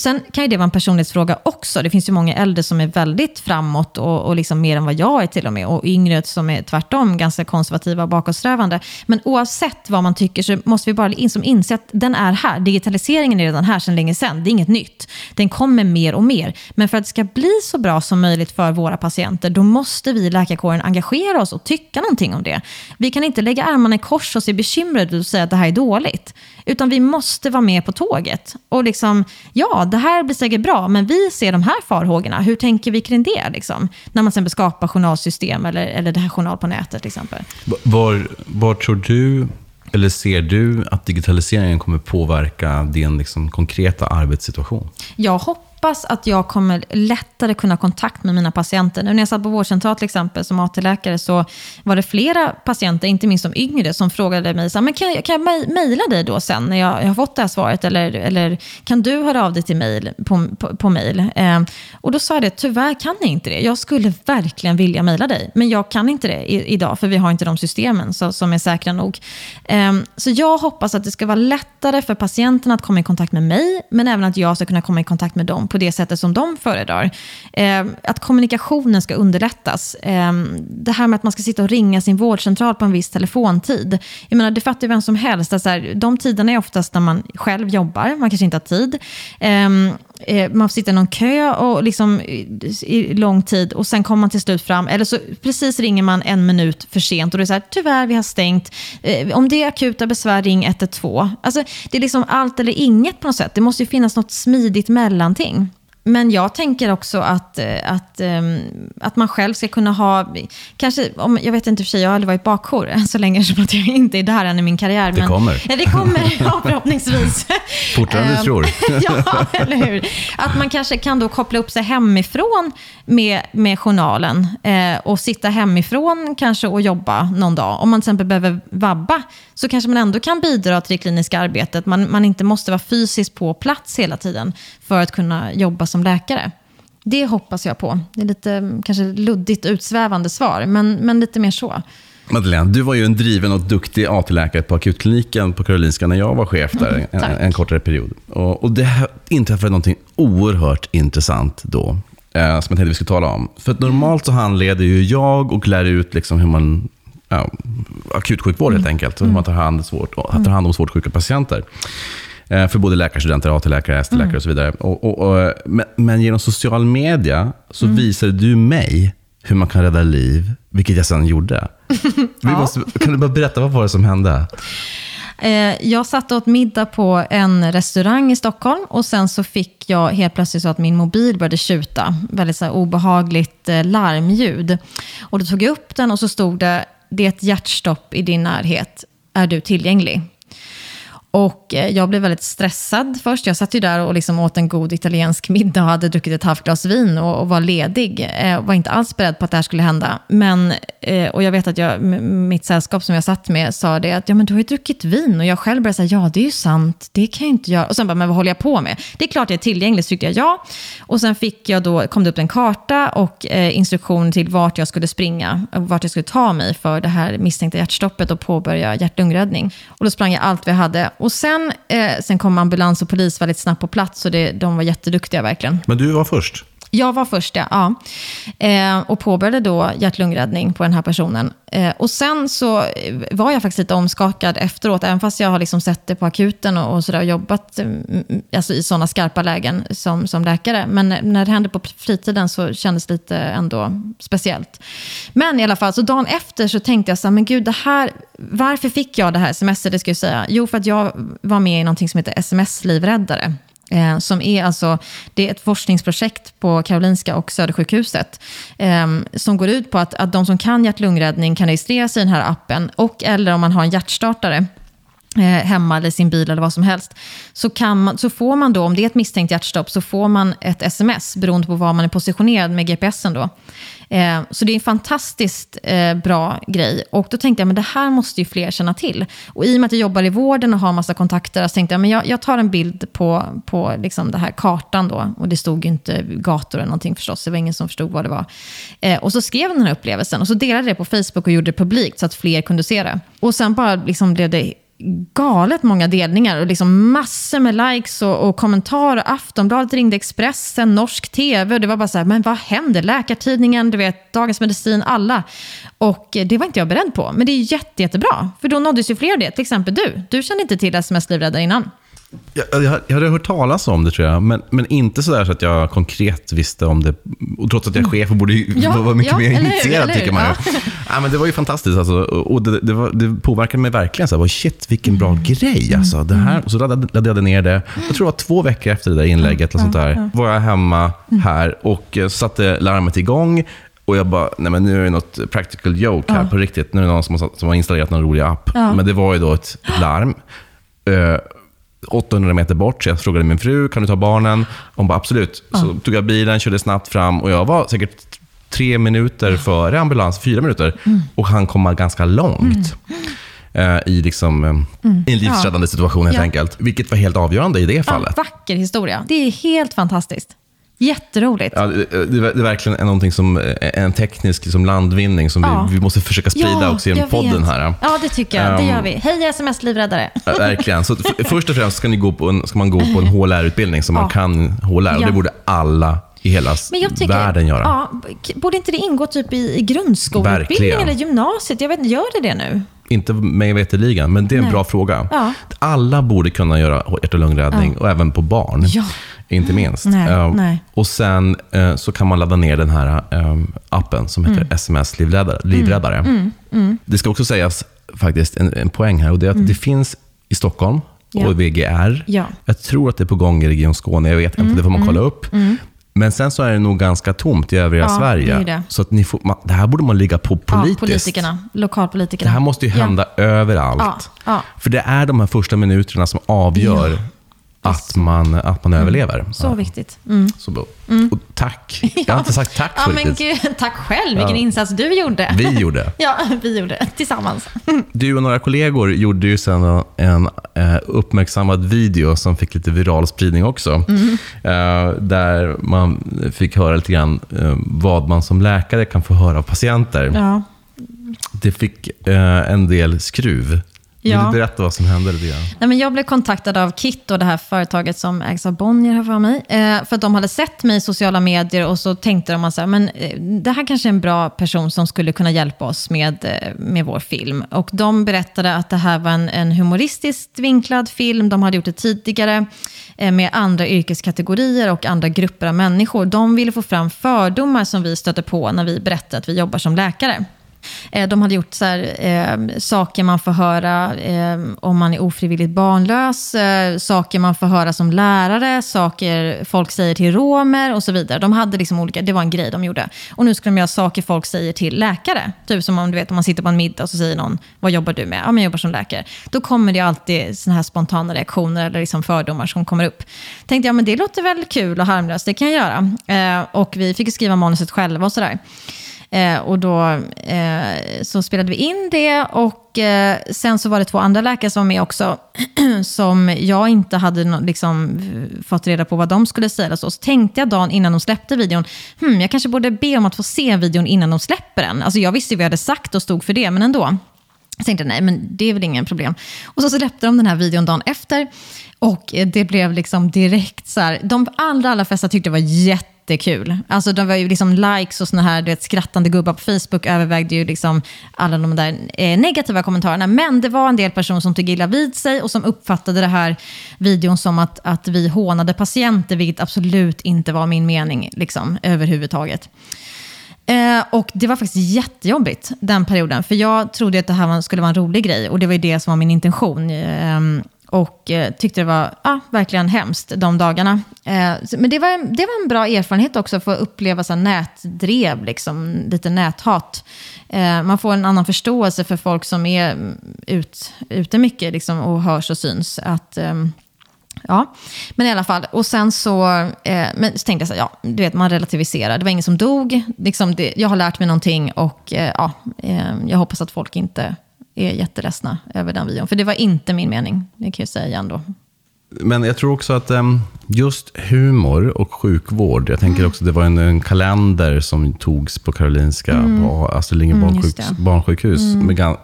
S2: Sen kan ju det vara en personlighetsfråga också. Det finns ju många äldre som är väldigt framåt och, och liksom mer än vad jag är till och med. Och yngre som är tvärtom ganska konservativa och bakåtsträvande. Men oavsett vad man tycker så måste vi bara liksom inse att den är här. Digitaliseringen är redan här sedan länge sedan. Det är inget nytt. Den kommer mer och mer. Men för att det ska bli så bra som möjligt för våra patienter, då måste vi i läkarkåren engagera oss och tycka någonting om det. Vi kan inte lägga armarna i kors och se bekymrade och säga att det här är dåligt. Utan vi måste vara med på tåget. Och liksom, ja, det här blir säkert bra, men vi ser de här farhågorna. Hur tänker vi kring det? Liksom? När man sen skapar journalsystem eller, eller det här journal på nätet till exempel.
S1: Var, var tror du, eller ser du att digitaliseringen kommer påverka din liksom, konkreta arbetssituation?
S2: Jag hoppas hoppas att jag kommer lättare kunna ha kontakt med mina patienter. Nu när jag satt på vårdcentral till exempel som AT-läkare så var det flera patienter, inte minst de yngre, som frågade mig så men kan, jag, kan jag mejla dig då sen när jag, jag, har fått det här svaret? Eller, eller kan du höra av dig till mail, på, på, på mail? Eh, och då sa jag det, tyvärr kan jag inte det. Jag skulle verkligen vilja mejla dig, men jag kan inte det i, idag för vi har inte de systemen så, som är säkra nog. Eh, så jag hoppas att det ska vara lättare för patienterna att komma i kontakt med mig, men även att jag ska kunna komma i kontakt med dem på det sättet som de föredrar. Eh, att kommunikationen ska underlättas. Eh, det här med att man ska sitta och ringa sin vårdcentral på en viss telefontid. Jag menar, det fattar ju vem som helst. Alltså, här, de tiderna är oftast när man själv jobbar, man kanske inte har tid. Eh, Eh, man får sitta i någon kö och liksom, i lång tid och sen kommer man till slut fram. Eller så precis ringer man en minut för sent och det är så här, tyvärr vi har stängt. Eh, om det är akuta besvär, ring 112. Alltså, det är liksom allt eller inget på något sätt. Det måste ju finnas något smidigt mellanting. Men jag tänker också att, eh, att, ehm, att man själv ska kunna ha, kanske, om, jag vet inte för sig, jag har aldrig varit bakjour så länge som att jag inte är där än i min karriär.
S1: Det
S2: men,
S1: kommer.
S2: Ja, det kommer, ja, förhoppningsvis.
S1: Fortare än du
S2: Ehm,
S1: tror.
S2: ja, eller hur? Att man kanske kan då koppla upp sig hemifrån med, med journalen eh, och sitta hemifrån kanske och jobba någon dag. Om man till exempel behöver vabba så kanske man ändå kan bidra till det kliniska arbetet. Man, man inte måste vara fysiskt på plats hela tiden för att kunna jobba som läkare. Det hoppas jag på. Det är lite mm, kanske luddigt utsvävande svar, men, men lite mer så.
S1: Madeleine, du var ju en driven och duktig AT-läkare på akutkliniken på Karolinska när jag var chef där en,
S2: Mm, tack.
S1: en kortare period. Och, och det inträffade någonting oerhört intressant då, eh, som jag tänkte vi skulle tala om. För att normalt så handleder ju jag och lär ut liksom hur man ja, akutsjukvård helt enkelt, hur man tar hand, svårt, tar hand om svårt sjuka patienter. Eh, För både läkarstudenter, AT-läkare, ST-läkare och så vidare. Och, och, och, men, men genom social media så visade du mig hur man kan rädda liv, vilket jag sedan gjorde. Vi måste, kan du bara berätta, vad var det som hände?
S2: Eh, Jag satt åt middag på en restaurang i Stockholm och sen så fick jag helt plötsligt så att min mobil började tjuta. Väldigt så obehagligt eh, larmljud. Och då tog jag upp den och så stod det, det är ett hjärtstopp i din närhet. Är du tillgänglig? Och eh, jag blev väldigt stressad först. Jag satt ju där och liksom åt en god italiensk middag och hade druckit ett halvt glas vin och, och var ledig. Eh, var inte alls beredd på att det här skulle hända. Men, eh, och jag vet att jag, mitt sällskap som jag satt med sa det att ja, men du har ju druckit vin. Och jag själv började säga ja, det är ju sant. Det kan jag inte göra. Och sen bara, men vad håller jag på med? Det är klart det är tillgängligt, så tyckte jag ja. Och sen fick jag då, kom det upp en karta och eh, instruktion till vart jag skulle springa. och Vart jag skulle ta mig för det här misstänkta hjärtstoppet och påbörja hjärt-lungräddning. Och då sprang jag allt vi hade. Och sen, eh, sen kom ambulans och polis väldigt snabbt på plats och det, de var jätteduktiga verkligen.
S1: Men du var först.
S2: Jag var först, ja. ja. Eh, och påbörjade då hjärt-lungräddning på den här personen. Eh, och sen så var jag faktiskt lite omskakad efteråt, även fast jag har liksom sett det på akuten och, och, sådär, och jobbat mm, mm, alltså i sådana skarpa lägen som, som läkare. Men när det hände på fritiden så kändes det lite ändå speciellt. Men i alla fall, så dagen efter så tänkte jag så här, men gud, det här, varför fick jag det här sms? Det ska jag säga. Jo, för att jag var med i någonting som heter SMS-livräddare. Eh, som är alltså, det är ett forskningsprojekt på Karolinska och Södersjukhuset. Eh, som går ut på att, att de som kan hjärt-lungräddning kan registrera sig i den här appen. Och eller om man har en hjärtstartare Eh, hemma eller i sin bil eller vad som helst. Så, kan man, så får man då, om det är ett misstänkt hjärtstopp, så får man ett sms beroende på var man är positionerad med GPSen då. Eh, så det är en fantastiskt eh, bra grej. Och då tänkte jag, men det här måste ju fler känna till. Och i och med att jag jobbar i vården och har massa kontakter, så tänkte jag, men jag, jag tar en bild på, på liksom den här kartan då. Och det stod ju inte gator eller någonting förstås, det var ingen som förstod vad det var. Eh, och så skrev jag den här upplevelsen och så delade jag det på Facebook och gjorde det publikt så att fler kunde se det. Och sen bara liksom blev det galet många delningar och liksom massor med likes och, och kommentarer. Aftonbladet ringde Expressen, norsk tv. Det var bara så här, men vad händer? Läkartidningen, du vet, Dagens Medicin, alla. Och det var inte jag beredd på. Men det är jätte, jättebra. För då nåddes ju fler av det. Till exempel du. Du kände inte till SMS-livräddare innan.
S1: Jag, jag, jag hade hört talas om det tror jag, men, men inte så där så att jag konkret visste om det. Och trots att jag är chef och borde
S2: Ja,
S1: vara mycket
S2: ja,
S1: mer initierad tycker man.
S2: Ja.
S1: Ja, men det var ju fantastiskt alltså. Och det, det, var, det påverkade mig verkligen. Så här, shit, vilken bra
S2: Mm.
S1: grej alltså. Det här, och så laddade, jag ner det. Jag tror det var två veckor efter det där inlägget. eller sånt där, var jag hemma
S2: Mm.
S1: här och eh, satte larmet igång. Och jag bara, nej men nu är det något practical joke här på riktigt. Nu är det någon som har, som har installerat någon rolig app.
S2: Ja.
S1: Men det var ju då ett, larm. Eh, 800 meter bort, så jag frågade min fru, kan du ta barnen? Hon bara, absolut. Så tog jag bilen, körde snabbt fram och jag var säkert tre minuter före ambulans, fyra minuter. Och han komma ganska långt. eh, I, liksom, eh, i en livsräddande situation helt
S2: Ja.
S1: enkelt. Vilket var helt avgörande i det fallet.
S2: Ja, vacker historia. Det är helt fantastiskt. Jätteroligt.
S1: Ja, det, det det är verkligen någonting som, eh, en teknisk liksom, landvinning som
S2: Ja.
S1: vi, vi måste försöka sprida också genom podden
S2: vet.
S1: här.
S2: Ja, det tycker jag. Det
S1: Um,
S2: gör vi. Hej sms-livräddare.
S1: Ja, Verkligen. Så f- först och främst ska, ni gå på en, ska man gå på en HLR-utbildning så man
S2: Ja.
S1: kan HLR. Och
S2: Ja.
S1: det borde alla i hela
S2: Men jag tycker,
S1: världen göra.
S2: Ja, borde inte det ingå typ i, i grundskoleutbildning eller gymnasiet? Jag vet inte, gör det det nu?
S1: Inte mig veterligen, men det är en
S2: Nej.
S1: bra fråga.
S2: Ja.
S1: Alla borde kunna göra hjärt och lungräddning och även på barn.
S2: Ja.
S1: Inte minst.
S2: Nej,
S1: Eh,
S2: nej.
S1: Och sen eh, så kan man ladda ner den här eh, appen som heter
S2: Mm.
S1: SMS Livräddare. livräddare. Det ska också sägas faktiskt en, en poäng här och det är att det finns i Stockholm
S2: Mm. Ja.
S1: och VGR.
S2: Ja.
S1: Jag tror att det är på gång i Region Skåne, jag vet inte, det får man kolla upp. Men sen så är det nog ganska tomt i övriga
S2: Mm. Ja,
S1: Sverige.
S2: det det.
S1: Så att ni får, man, det här borde man ligga på
S2: Ja,
S1: politiskt.
S2: politikerna. Lokalpolitikerna.
S1: Det här måste ju
S2: Ja.
S1: hända överallt.
S2: Ja, ja.
S1: För det är de här första minuterna som avgör att man, att man överlever.
S2: Så
S1: Ja.
S2: viktigt. Mm.
S1: Så, bra. och tack. Jag har inte sagt tack
S2: Ja, men gud, tack själv. Vilken insats du gjorde.
S1: Vi gjorde.
S2: Ja, vi gjorde. Tillsammans.
S1: Du och några kollegor gjorde ju sen en eh, uppmärksammad video som fick lite viral spridning också.
S2: Mm.
S1: Eh, där man fick höra lite grann eh, vad man som läkare kan få höra av patienter.
S2: Ja.
S1: Det fick en del skruv. Vill
S2: Ja.
S1: du berätta vad som hände lite grann?
S2: Nej, men jag blev kontaktad av Kit och det här företaget som ägs av Bonnier här för mig. Eh, för att de hade sett mig i sociala medier och så tänkte de att men, eh, det här kanske är en bra person som skulle kunna hjälpa oss med, eh, med vår film. Och de berättade att det här var en, en humoristiskt vinklad film. De hade gjort det tidigare med andra yrkeskategorier och andra grupper av människor. De ville få fram fördomar som vi stötte på när vi berättade att vi jobbar som läkare. Eh, de hade gjort så här, eh, saker man får höra eh, om man är ofrivilligt barnlös, eh, saker man får höra som lärare, saker folk säger till romer och så vidare. De hade liksom olika, det var en grej de gjorde. Och nu ska de göra saker folk säger till läkare. Typ som om du vet om man sitter på en middag och så säger någon, vad jobbar du med? Ja, men jag jobbar som läkare. Då kommer det alltid såna här spontana reaktioner eller liksom fördomar som kommer upp. Tänkte jag, men det låter väl kul och harmlöst, det kan jag göra. Eh, och vi fick skriva manuset själva och sådär. Eh, och då eh, så spelade vi in det och eh, sen så var det två andra läkare som var med också. som jag inte hade no liksom, eh, fått reda på vad de skulle säga. Så, så tänkte jag dagen innan de släppte videon, hmm, jag kanske borde be om att få se videon innan de släpper den. Alltså jag visste ju vad jag hade sagt och stod för det, men ändå. Jag tänkte, nej men det är väl ingen problem. Och så släppte de den här videon dagen efter. Och eh, det blev liksom direkt så här, de allra, allra flesta tyckte det var jättekul. Alltså de var ju liksom likes och såna här, du vet, skrattande gubbar på Facebook övervägde ju liksom alla de där eh, negativa kommentarerna. Men det var en del personer som tog illa vid sig och som uppfattade det här videon som att, att vi hånade patienter, vilket absolut inte var min mening liksom, överhuvudtaget. Eh, och det var faktiskt jättejobbigt den perioden. För jag trodde att det här skulle vara en rolig grej. Och det var ju det som var min intention. Eh, och eh, tyckte det var ah, verkligen hemskt de dagarna. Eh, så- men det var, en- det var en bra erfarenhet också att få uppleva så här, nätdrev, liksom, lite näthat. Eh, man får en annan förståelse för folk som är ut, ute mycket liksom, och hörs och syns. Att... Eh, ja, men i alla fall. Och sen så, eh, men så tänkte jag så här, ja, du vet, man relativiserar. Det var ingen som dog. Liksom det, jag har lärt mig någonting och eh, ja, eh, jag hoppas att folk inte är jätteledsna över den videon. För det var inte min mening, det kan jag säga igen då.
S1: Men jag tror också att em, just humor och sjukvård, jag tänker också det var en, en kalender som togs på Karolinska, på Astrid Lindgren
S2: Mm, just
S1: barnsjuk,
S2: det. Mm.
S1: barnsjukhus. Med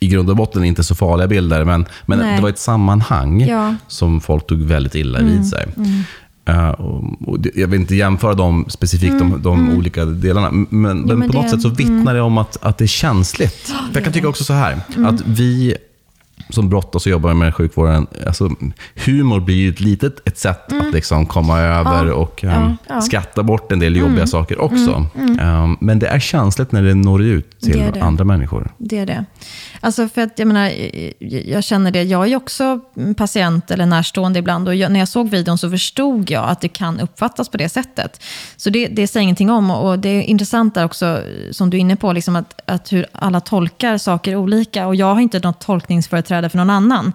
S1: I grund och botten inte så farliga bilder, men, men
S2: Nej.
S1: det var ett sammanhang
S2: Ja. Mm,
S1: som folk tog väldigt illa vid sig. Eh, och, det, jag vill inte jämföra dem specifikt, de, de olika delarna, men,
S2: Mm, men
S1: på något
S2: det-
S1: sätt så vittnar det om att, att det är känsligt. För jag kan tycka också så här,
S2: Mm.
S1: att vi som brottas och jobbar med sjukvården, alltså, humor blir ju ett litet ett sätt att liksom komma över
S2: Mm. Ja,
S1: och
S2: ja,
S1: um,
S2: ja.
S1: skratta bort en del jobbiga saker också. Um, men det är känsligt när det når ut till
S2: Det det.
S1: andra människor.
S2: Det är det. Alltså för att jag menar, jag känner det, jag är också patient eller närstående ibland och jag, när jag såg videon så förstod jag att det kan uppfattas på det sättet. Så det, det säger ingenting om och det är intressant där också, som du är inne på, liksom att, att hur alla tolkar saker olika. Och jag har inte något tolkningsföreträde företrädare för någon annan.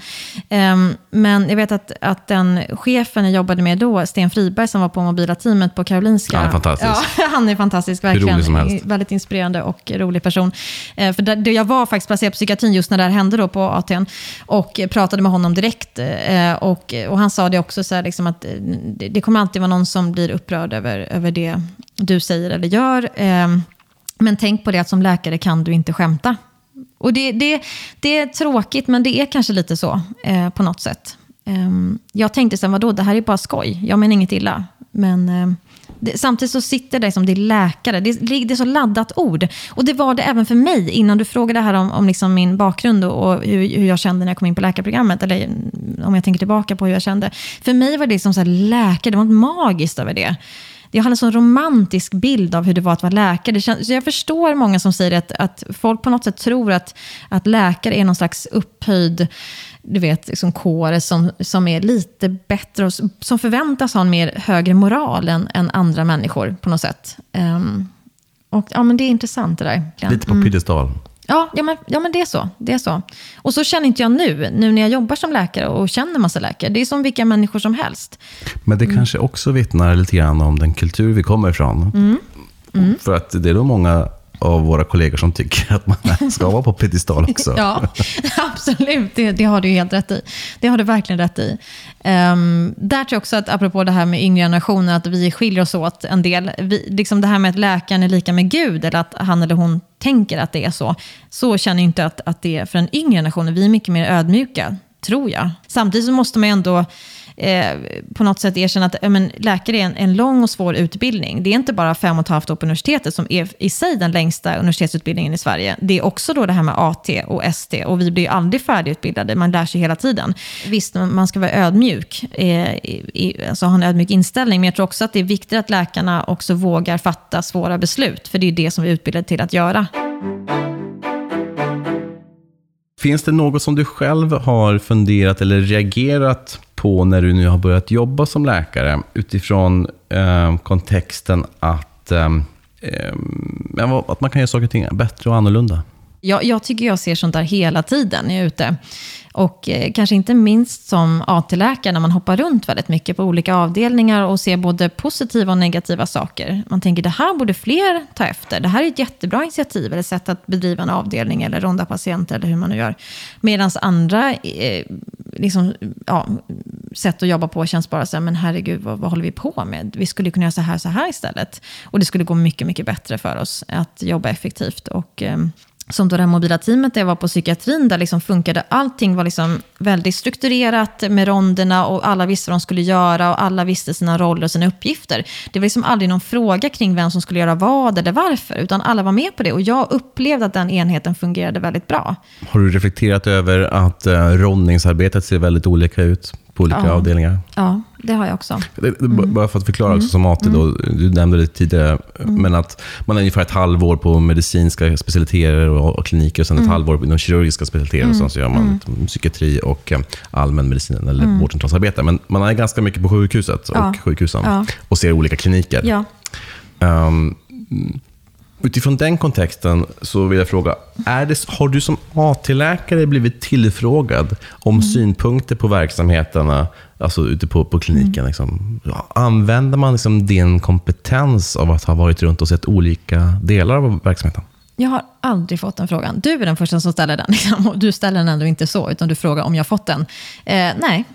S2: Um, men jag vet att, att den chefen jag jobbade med då, Sten Friberg, som var på mobila teamet på Karolinska.
S1: Han är fantastisk.
S2: Ja, han är fantastisk, verkligen. Väldigt inspirerande och rolig person. Uh, för där, jag var faktiskt placerad på psykiatrin just när det här hände då på ATN och pratade med honom direkt. Uh, och, och han sa det också, så här, liksom att det, det kommer alltid vara någon som blir upprörd över, över det du säger eller gör. Um, men tänk på det att som läkare kan du inte skämta. Och det, det, det är tråkigt, men det är kanske lite så eh, på något sätt. Eh, jag tänkte sen, vadå, det här är bara skoj. Jag menar inget illa. Men eh, det, samtidigt så sitter det som det är läkare. Det, det är så laddat ord. Och det var det även för mig, innan du frågade här om, om liksom min bakgrund och, och hur, hur, jag kände när jag kom in på läkarprogrammet. Eller mm, om jag tänker tillbaka på hur jag kände. För mig var det som så här, läkare, det var något magiskt över det jag har en sån romantisk bild av hur det var att vara läkare. Känns, så jag förstår många som säger att, att folk på något sätt tror att, att läkare är någon slags upphöjd du vet, liksom kår som, som är lite bättre och som förväntas ha en mer högre moral än, än andra människor på något sätt. Um, och ja, men det är intressant det där.
S1: Lite på mm. piedestal.
S2: Ja, ja, men, ja men det är, så, det är så. Och så känner inte jag nu, nu när jag jobbar som läkare och känner massa läkare. Det är som vilka människor som helst.
S1: Men det mm. kanske också vittnar lite grann om den kultur vi kommer ifrån. Mm. Mm. För att det är då många av våra kollegor som tycker att man ska vara på piedestal också.
S2: ja, absolut. Det, det, har du helt rätt i. Det har du verkligen rätt i. Um, där tror jag också att, apropå det här med yngre generationer, att vi skiljer oss åt en del. Vi, liksom det här med att läkaren är lika med Gud, eller att han eller hon tänker att det är så. Så känner jag inte att, att det är för den yngre generationen. Vi är mycket mer ödmjuka, tror jag. Samtidigt så måste man ändå eh, på något sätt erkänna att men, läkare är en, en, lång och svår utbildning. Det är inte bara fem och ett halvt år på universitetet som är i sig den längsta universitetsutbildningen i Sverige. Det är också då det här med AT och ST och vi blir ju aldrig färdigutbildade, man lär sig hela tiden. Visst, man ska vara ödmjuk, eh, i, alltså ha en ödmjuk inställning, men jag tror också att det är viktigt att läkarna också vågar fatta svåra beslut, för det är det som vi är utbildade till att göra.
S1: Finns det något som du själv har funderat eller reagerat på när du nu har börjat jobba som läkare utifrån eh, kontexten att, eh, eh att man kan göra saker och ting bättre och annorlunda?
S2: Jag, jag tycker jag ser sånt där hela tiden när jag är ute. Och eh, kanske inte minst som AT-läkare när man hoppar runt väldigt mycket på olika avdelningar och ser både positiva och negativa saker. Man tänker det här borde fler ta efter. Det här är ett jättebra initiativ eller sätt att bedriva en avdelning eller ronda patienter eller hur man nu gör. Medan andra eh, liksom, ja, sätt att jobba på känns bara så här, men herregud, vad, vad håller vi på med? Vi skulle kunna göra så här, så här istället. Och det skulle gå mycket, mycket bättre för oss att jobba effektivt. Och, eh, som då det här mobila teamet där jag var på psykiatrin, där liksom funkade allting var liksom väldigt strukturerat med ronderna och alla visste vad de skulle göra och alla visste sina roller och sina uppgifter. Det var liksom aldrig någon fråga kring vem som skulle göra vad eller varför, utan alla var med på det och jag upplevde att den enheten fungerade väldigt bra.
S1: Har du reflekterat över att uh, rondningsarbetet ser väldigt olika ut på olika
S2: ja.
S1: avdelningar?
S2: Ja, det har jag också.
S1: Mm. Bara för att förklara också som AT, då, mm. du nämnde det tidigare, mm. men att man är ungefär ett halvår på medicinska specialiteter och, och kliniker, och sen ett mm. halvår inom kirurgiska specialiteter, och sen så gör man mm. psykiatri och eh, allmän medicin eller mm. vårdcentralsarbete. Men man är ganska mycket på sjukhuset och sjukhusen ja. och ser olika kliniker.
S2: Ja.
S1: Um, Utifrån den kontexten så vill jag fråga, är det, har du som AT-läkare blivit tillfrågad om mm. synpunkter på verksamheterna, alltså ute på, på kliniken? Mm. Liksom? Använder man liksom din kompetens av att ha varit runt och sett olika delar av verksamheten?
S2: Jag har aldrig fått den frågan. Du är den första som ställer den. Liksom. Du ställer den ändå inte så, utan du frågar om jag fått den. Eh, nej,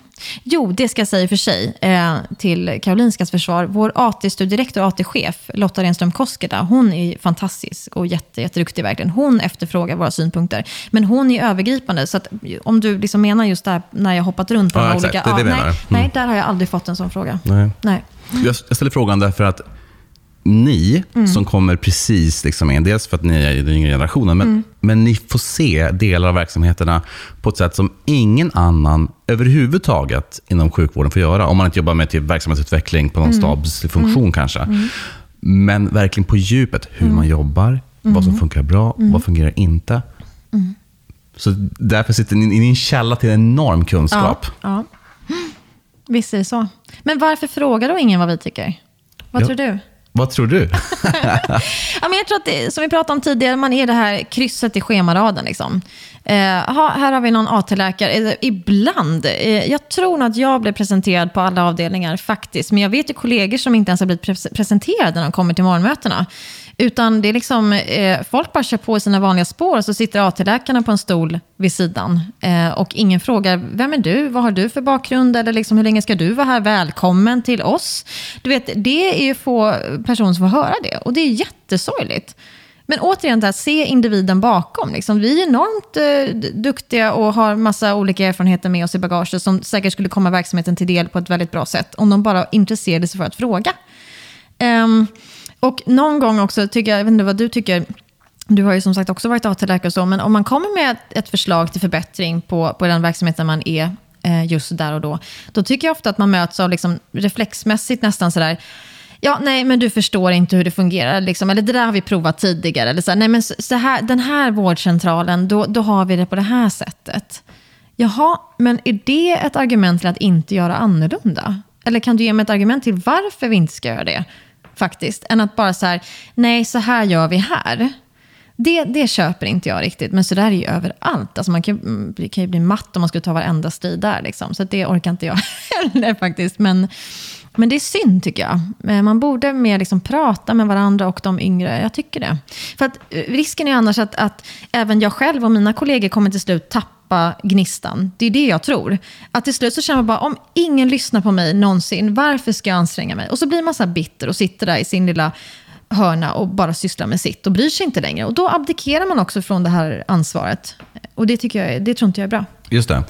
S2: Jo, det ska jag säga för sig eh, till Karolinskas försvar. Vår AT-studierektor och AT-chef, Lotta Renström Koskeda, hon är fantastisk och jätte, jätteduktig verkligen. Hon efterfrågar våra synpunkter. Men hon är övergripande, så att, om du liksom menar just där när jag hoppat runt på
S1: ja,
S2: de olika...
S1: Det, det
S2: ja, nej, mm. nej, där har jag aldrig fått en sån fråga.
S1: Nej.
S2: nej.
S1: Jag, jag ställer frågan därför att ni mm. som kommer precis liksom in, dels för att ni är den yngre generationen, men, mm. men ni får se delar av verksamheterna på ett sätt som ingen annan överhuvudtaget inom sjukvården får göra. Om man inte jobbar med typ verksamhetsutveckling på någon mm. stabsfunktion mm. kanske. Mm. Men verkligen på djupet, hur mm. man jobbar, vad som funkar bra, vad fungerar inte. Så därför sitter ni i en källa till enorm kunskap.
S2: Ja, ja. Visst är det så. Men varför frågar då ingen vad vi tycker? Vad
S1: jag,
S2: tror du?
S1: Vad tror du?
S2: ja, men jag tror att, det, som vi pratade om tidigare, man är det här krysset i schemaraden. Liksom. Eh, här har vi någon AT-läkare. Eh, ibland, eh, jag tror nog att jag blir presenterad på alla avdelningar faktiskt. Men jag vet ju kollegor som inte ens har blivit pre presenterade när de kommer till morgonmötena. Utan det är liksom, eh, folk bara kör på i sina vanliga spår och så sitter AT-läkarna på en stol vid sidan. Eh, och ingen frågar, vem är du? Vad har du för bakgrund? Eller liksom, hur länge ska du vara här? Välkommen till oss. Du vet, det är ju få personer som får höra det. Och det är jättesorgligt. Men återigen, det här, se individen bakom. Liksom. Vi är enormt eh, duktiga och har massa olika erfarenheter med oss i bagaget som säkert skulle komma verksamheten till del på ett väldigt bra sätt om de bara intresserade sig för att fråga. Um, och någon gång också, tycker jag, jag vet inte vad du tycker, du har ju som sagt också varit AT-läkare och så, men om man kommer med ett förslag till förbättring på, på den verksamheten man är eh, just där och då, då tycker jag ofta att man möts av liksom reflexmässigt nästan sådär, ja, nej, men du förstår inte hur det fungerar. Liksom. Eller det där har vi provat tidigare. Eller så här, nej, men så här, den här vårdcentralen, då, då har vi det på det här sättet. Jaha, men är det ett argument till att inte göra annorlunda? Eller kan du ge mig ett argument till varför vi inte ska göra det? Faktiskt. Än att bara så här, nej, så här gör vi här. Det, det köper inte jag riktigt, men så där är ju överallt. Alltså man kan, mm, kan ju bli matt om man skulle ta varenda strid där. Liksom. Så det orkar inte jag heller faktiskt. Men, men det är synd tycker jag. Eh, man borde mer liksom prata med varandra och de yngre. Jag tycker det. För att eh, risken är annars att, att även jag själv och mina kollegor kommer till slut tappa gnistan. Det är det jag tror. Att till slut så känner man bara, om ingen lyssnar på mig någonsin, varför ska jag anstränga mig? Och så blir man så bitter och sitter där i sin lilla hörna och bara sysslar med sitt och bryr sig inte längre. Och då abdikerar man också från det här ansvaret. Och det, tycker jag, det tror inte jag är bra.
S1: Just det.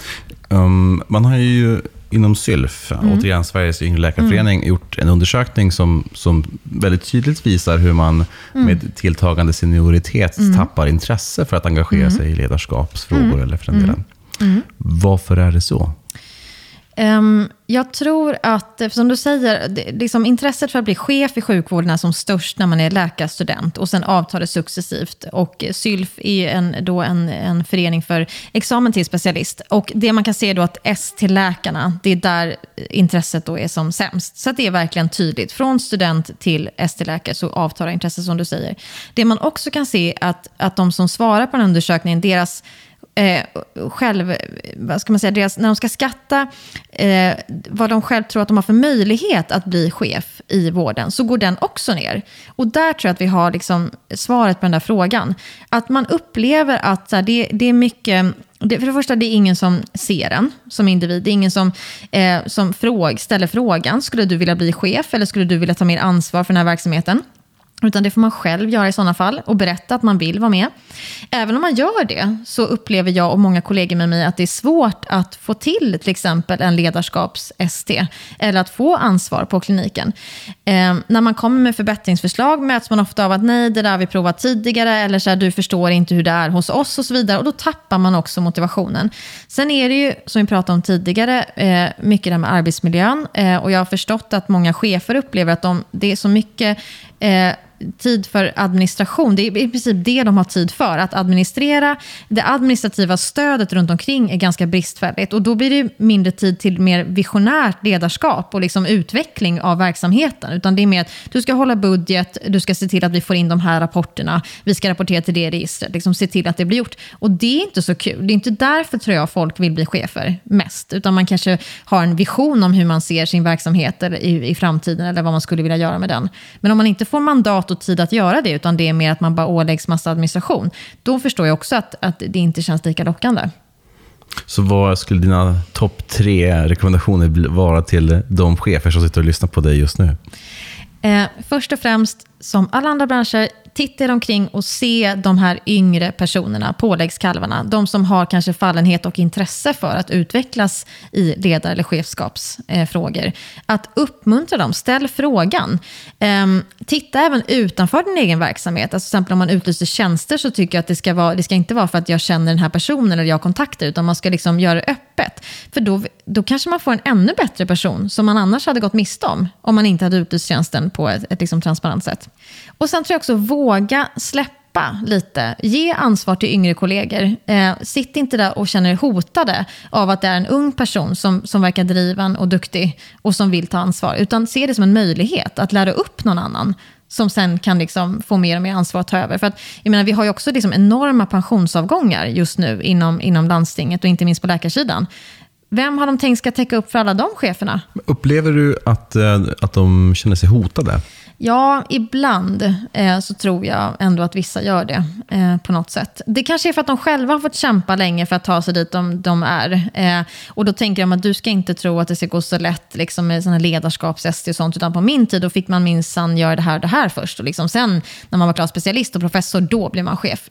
S1: Um, man har ju inom SYLF, mm. återigen Sveriges yngre läkarförening, mm. gjort en undersökning som, som väldigt tydligt visar hur man mm. med tilltagande senioritet mm. tappar intresse för att engagera mm. sig i ledarskapsfrågor, mm. eller för den delen. Varför är det så?
S2: Um, jag tror att, eh, som du säger, det, liksom intresset för att bli chef i sjukvården är som störst när man är läkarstudent och sen avtar det successivt. Och eh, SYLF är en, då en, en förening för examen till specialist. Och det man kan se då att S till läkarna, det är där intresset då är som sämst. Så det är verkligen tydligt. Från student till ST-läkare så avtar intresset som du säger. Det man också kan se är att, att de som svarar på den undersökningen, deras eh, själv, vad ska man säga, deras, när de ska skatta eh, vad de själv tror att de har för möjlighet att bli chef i vården, så går den också ner. Och där tror jag att vi har liksom svaret på den där frågan. Att man upplever att så här, det, det är mycket det, för det första, det är ingen som ser en som individ. Det är ingen som, eh, som fråg, ställer frågan, skulle du vilja bli chef eller skulle du vilja ta mer ansvar för den här verksamheten? Utan det får man själv göra i sådana fall och berätta att man vill vara med. Även om man gör det så upplever jag och många kollegor med mig att det är svårt att få till till exempel en ledarskaps-ST eller att få ansvar på kliniken. Eh, när man kommer med förbättringsförslag möts man ofta av att nej, det där har vi provat tidigare eller så här, du förstår inte hur det är hos oss och så vidare. Och då tappar man också motivationen. Sen är det ju, som vi pratade om tidigare, eh, mycket det här med arbetsmiljön. Eh, och jag har förstått att många chefer upplever att de, det är så mycket eh, tid för administration. Det är i princip det de har tid för. Att administrera. Det administrativa stödet runt omkring är ganska bristfälligt. Och då blir det mindre tid till mer visionärt ledarskap och liksom utveckling av verksamheten. Utan det är mer att du ska hålla budget, du ska se till att vi får in de här rapporterna, vi ska rapportera till det registret, liksom se till att det blir gjort. Och det är inte så kul. Det är inte därför tror jag folk vill bli chefer mest. Utan man kanske har en vision om hur man ser sin verksamhet i, i framtiden eller vad man skulle vilja göra med den. Men om man inte får mandat och tid att göra det, utan det är mer att man bara åläggs massa administration, då förstår jag också att, att det inte känns lika lockande.
S1: Så vad skulle dina topp tre rekommendationer vara till de chefer som sitter och lyssnar på dig just nu?
S2: Eh, först och främst, som alla andra branscher, titta er omkring och se de här yngre personerna, påläggskalvarna. De som har kanske fallenhet och intresse för att utvecklas i ledar eller chefskapsfrågor. Att uppmuntra dem, ställ frågan. Ehm, titta även utanför din egen verksamhet. Alltså till exempel om man utlyser tjänster så tycker jag att det ska, vara, det ska inte vara för att jag känner den här personen eller jag har kontakter, utan man ska liksom göra det öppet. För då, då kanske man får en ännu bättre person som man annars hade gått miste om, om man inte hade utlyst tjänsten på ett, ett liksom transparent sätt. Och sen tror jag också våga släppa lite. Ge ansvar till yngre kollegor. Eh, sitt inte där och känner er hotade av att det är en ung person som, som verkar driven och duktig och som vill ta ansvar. Utan se det som en möjlighet att lära upp någon annan som sen kan liksom få mer och mer ansvar att ta över. För att, jag menar, vi har ju också liksom enorma pensionsavgångar just nu inom, inom landstinget och inte minst på läkarsidan. Vem har de tänkt ska täcka upp för alla de cheferna?
S1: Upplever du att, eh, att de känner sig hotade?
S2: Ja, ibland eh, så tror jag ändå att vissa gör det eh, på något sätt. Det kanske är för att de själva har fått kämpa länge för att ta sig dit de, de är. Eh, och då tänker de att du ska inte tro att det ska gå så lätt liksom, med såna ledarskaps och sånt, utan på min tid då fick man minsann göra det här och det här först. Och liksom sen när man var klar specialist och professor, då blir man chef.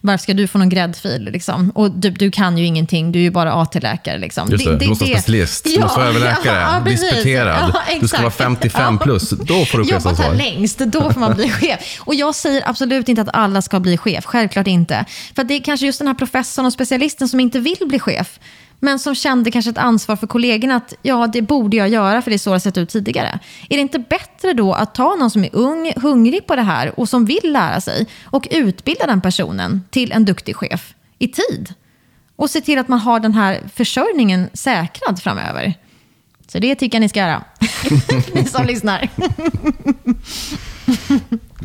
S2: Varför ska du få någon gräddfil? Liksom? Och du, du kan ju ingenting, du är ju bara AT-läkare. Liksom.
S1: Just det, du måste vara specialist, du måste vara överläkare, ja, ja, disputerad, ja, du ska vara 55 plus, då får du
S2: jobbat här längst, då får man bli chef. Och jag säger absolut inte att alla ska bli chef, självklart inte. För det är kanske just den här professorn och specialisten som inte vill bli chef. Men som kände kanske ett ansvar för kollegorna att ja, det borde jag göra för det är så det har sett ut tidigare. Är det inte bättre då att ta någon som är ung, hungrig på det här och som vill lära sig och utbilda den personen till en duktig chef i tid? Och se till att man har den här försörjningen säkrad framöver. Så det tycker jag ni ska göra, ni som lyssnar.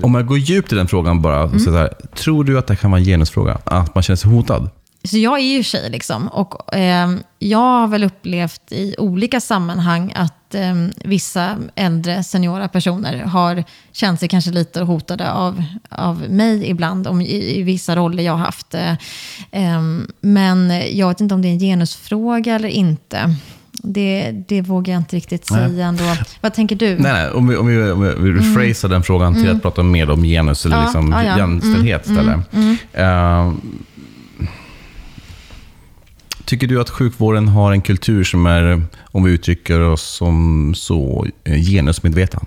S1: Om jag går djupt i den frågan bara, mm. så här, tror du att det kan vara en genusfråga? Att man känner sig hotad?
S2: Så jag är ju tjej liksom, och eh, jag har väl upplevt i olika sammanhang att eh, vissa äldre seniora personer har känt sig kanske lite hotade av, av mig ibland, om, i, i vissa roller jag har haft. Eh, ehm, men jag vet inte om det är en genusfråga eller inte. Det, det vågar jag inte riktigt säga nej. ändå. Vad tänker du?
S1: Nej, nej. Om, vi, om, vi, om vi mm. rephrasar mm. den frågan till mm. att prata mer om genus eller ja, liksom ja, ja. jämställdhet mm. istället. Uh, tycker du att sjukvården har en kultur som är, om vi uttrycker oss som så, eh, genusmedveten?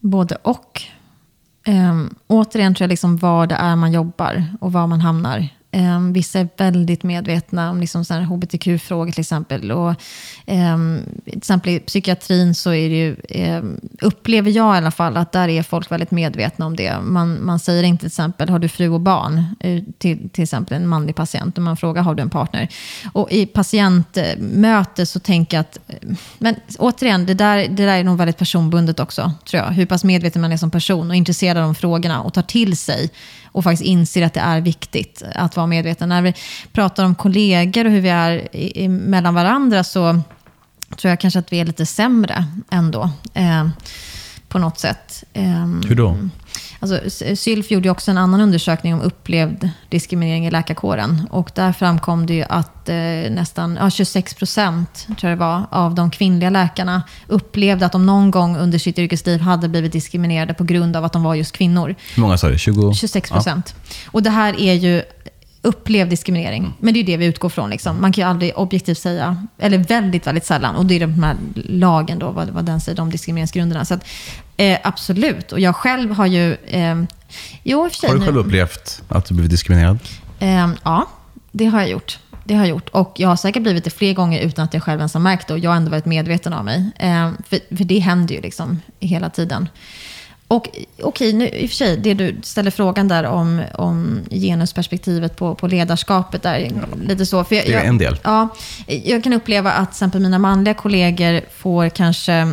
S2: Både och. Um, återigen tror jag liksom var det är man jobbar och var man hamnar. Um, vissa är väldigt medvetna om liksom hbtq-frågor till exempel. Och, um, till exempel i psykiatrin så är det ju, um, upplever jag i alla fall att där är folk väldigt medvetna om det. Man, man säger inte till exempel, har du fru och barn? Eh, till, till exempel en manlig patient. Och man frågar, har du en partner? Och i patientmöte så tänker jag att, eh, men återigen, det där, det där är nog väldigt personbundet också, tror jag. Hur pass medveten man är som person och intresserad av de frågorna och tar till sig och faktiskt inser att det är viktigt att vara medveten. När vi pratar om kollegor och hur vi är i, mellan varandra så tror jag kanske att vi är lite sämre ändå. Eh, på något sätt. Eh,
S1: hur då?
S2: Alltså, Sylf gjorde också en annan undersökning om upplevd diskriminering i läkarkåren. Och där framkom det ju att eh, nästan ja, 26 procent tror jag det var, av de kvinnliga läkarna upplevde att de någon gång under sitt yrkesliv hade blivit diskriminerade på grund av att de var just kvinnor.
S1: Hur många sa du? 20?
S2: 26 procent. Ja. Och det här är ju upplevd diskriminering. Mm. Men det är det vi utgår från. Liksom. Man kan ju aldrig objektivt säga, eller väldigt, väldigt sällan, och det är de här lagen då, vad, vad den säger, de diskrimineringsgrunderna. Så att, eh, absolut, och jag själv har ju... Eh,
S1: jo, för sig, har du själv nu, upplevt att du blivit diskriminerad?
S2: Eh, ja, det har jag gjort. Det har jag gjort. Och jag har säkert blivit det fler gånger utan att jag själv ens har märkt det. Och jag har ändå varit medveten av mig. Eh, för, för det händer ju liksom hela tiden. Och okej, nu, i och för sig, det du ställer frågan där om, om genusperspektivet på, på ledarskapet, där, ja. lite så.
S1: För jag, det är en del.
S2: Ja, jag kan uppleva att till exempel mina manliga kollegor får kanske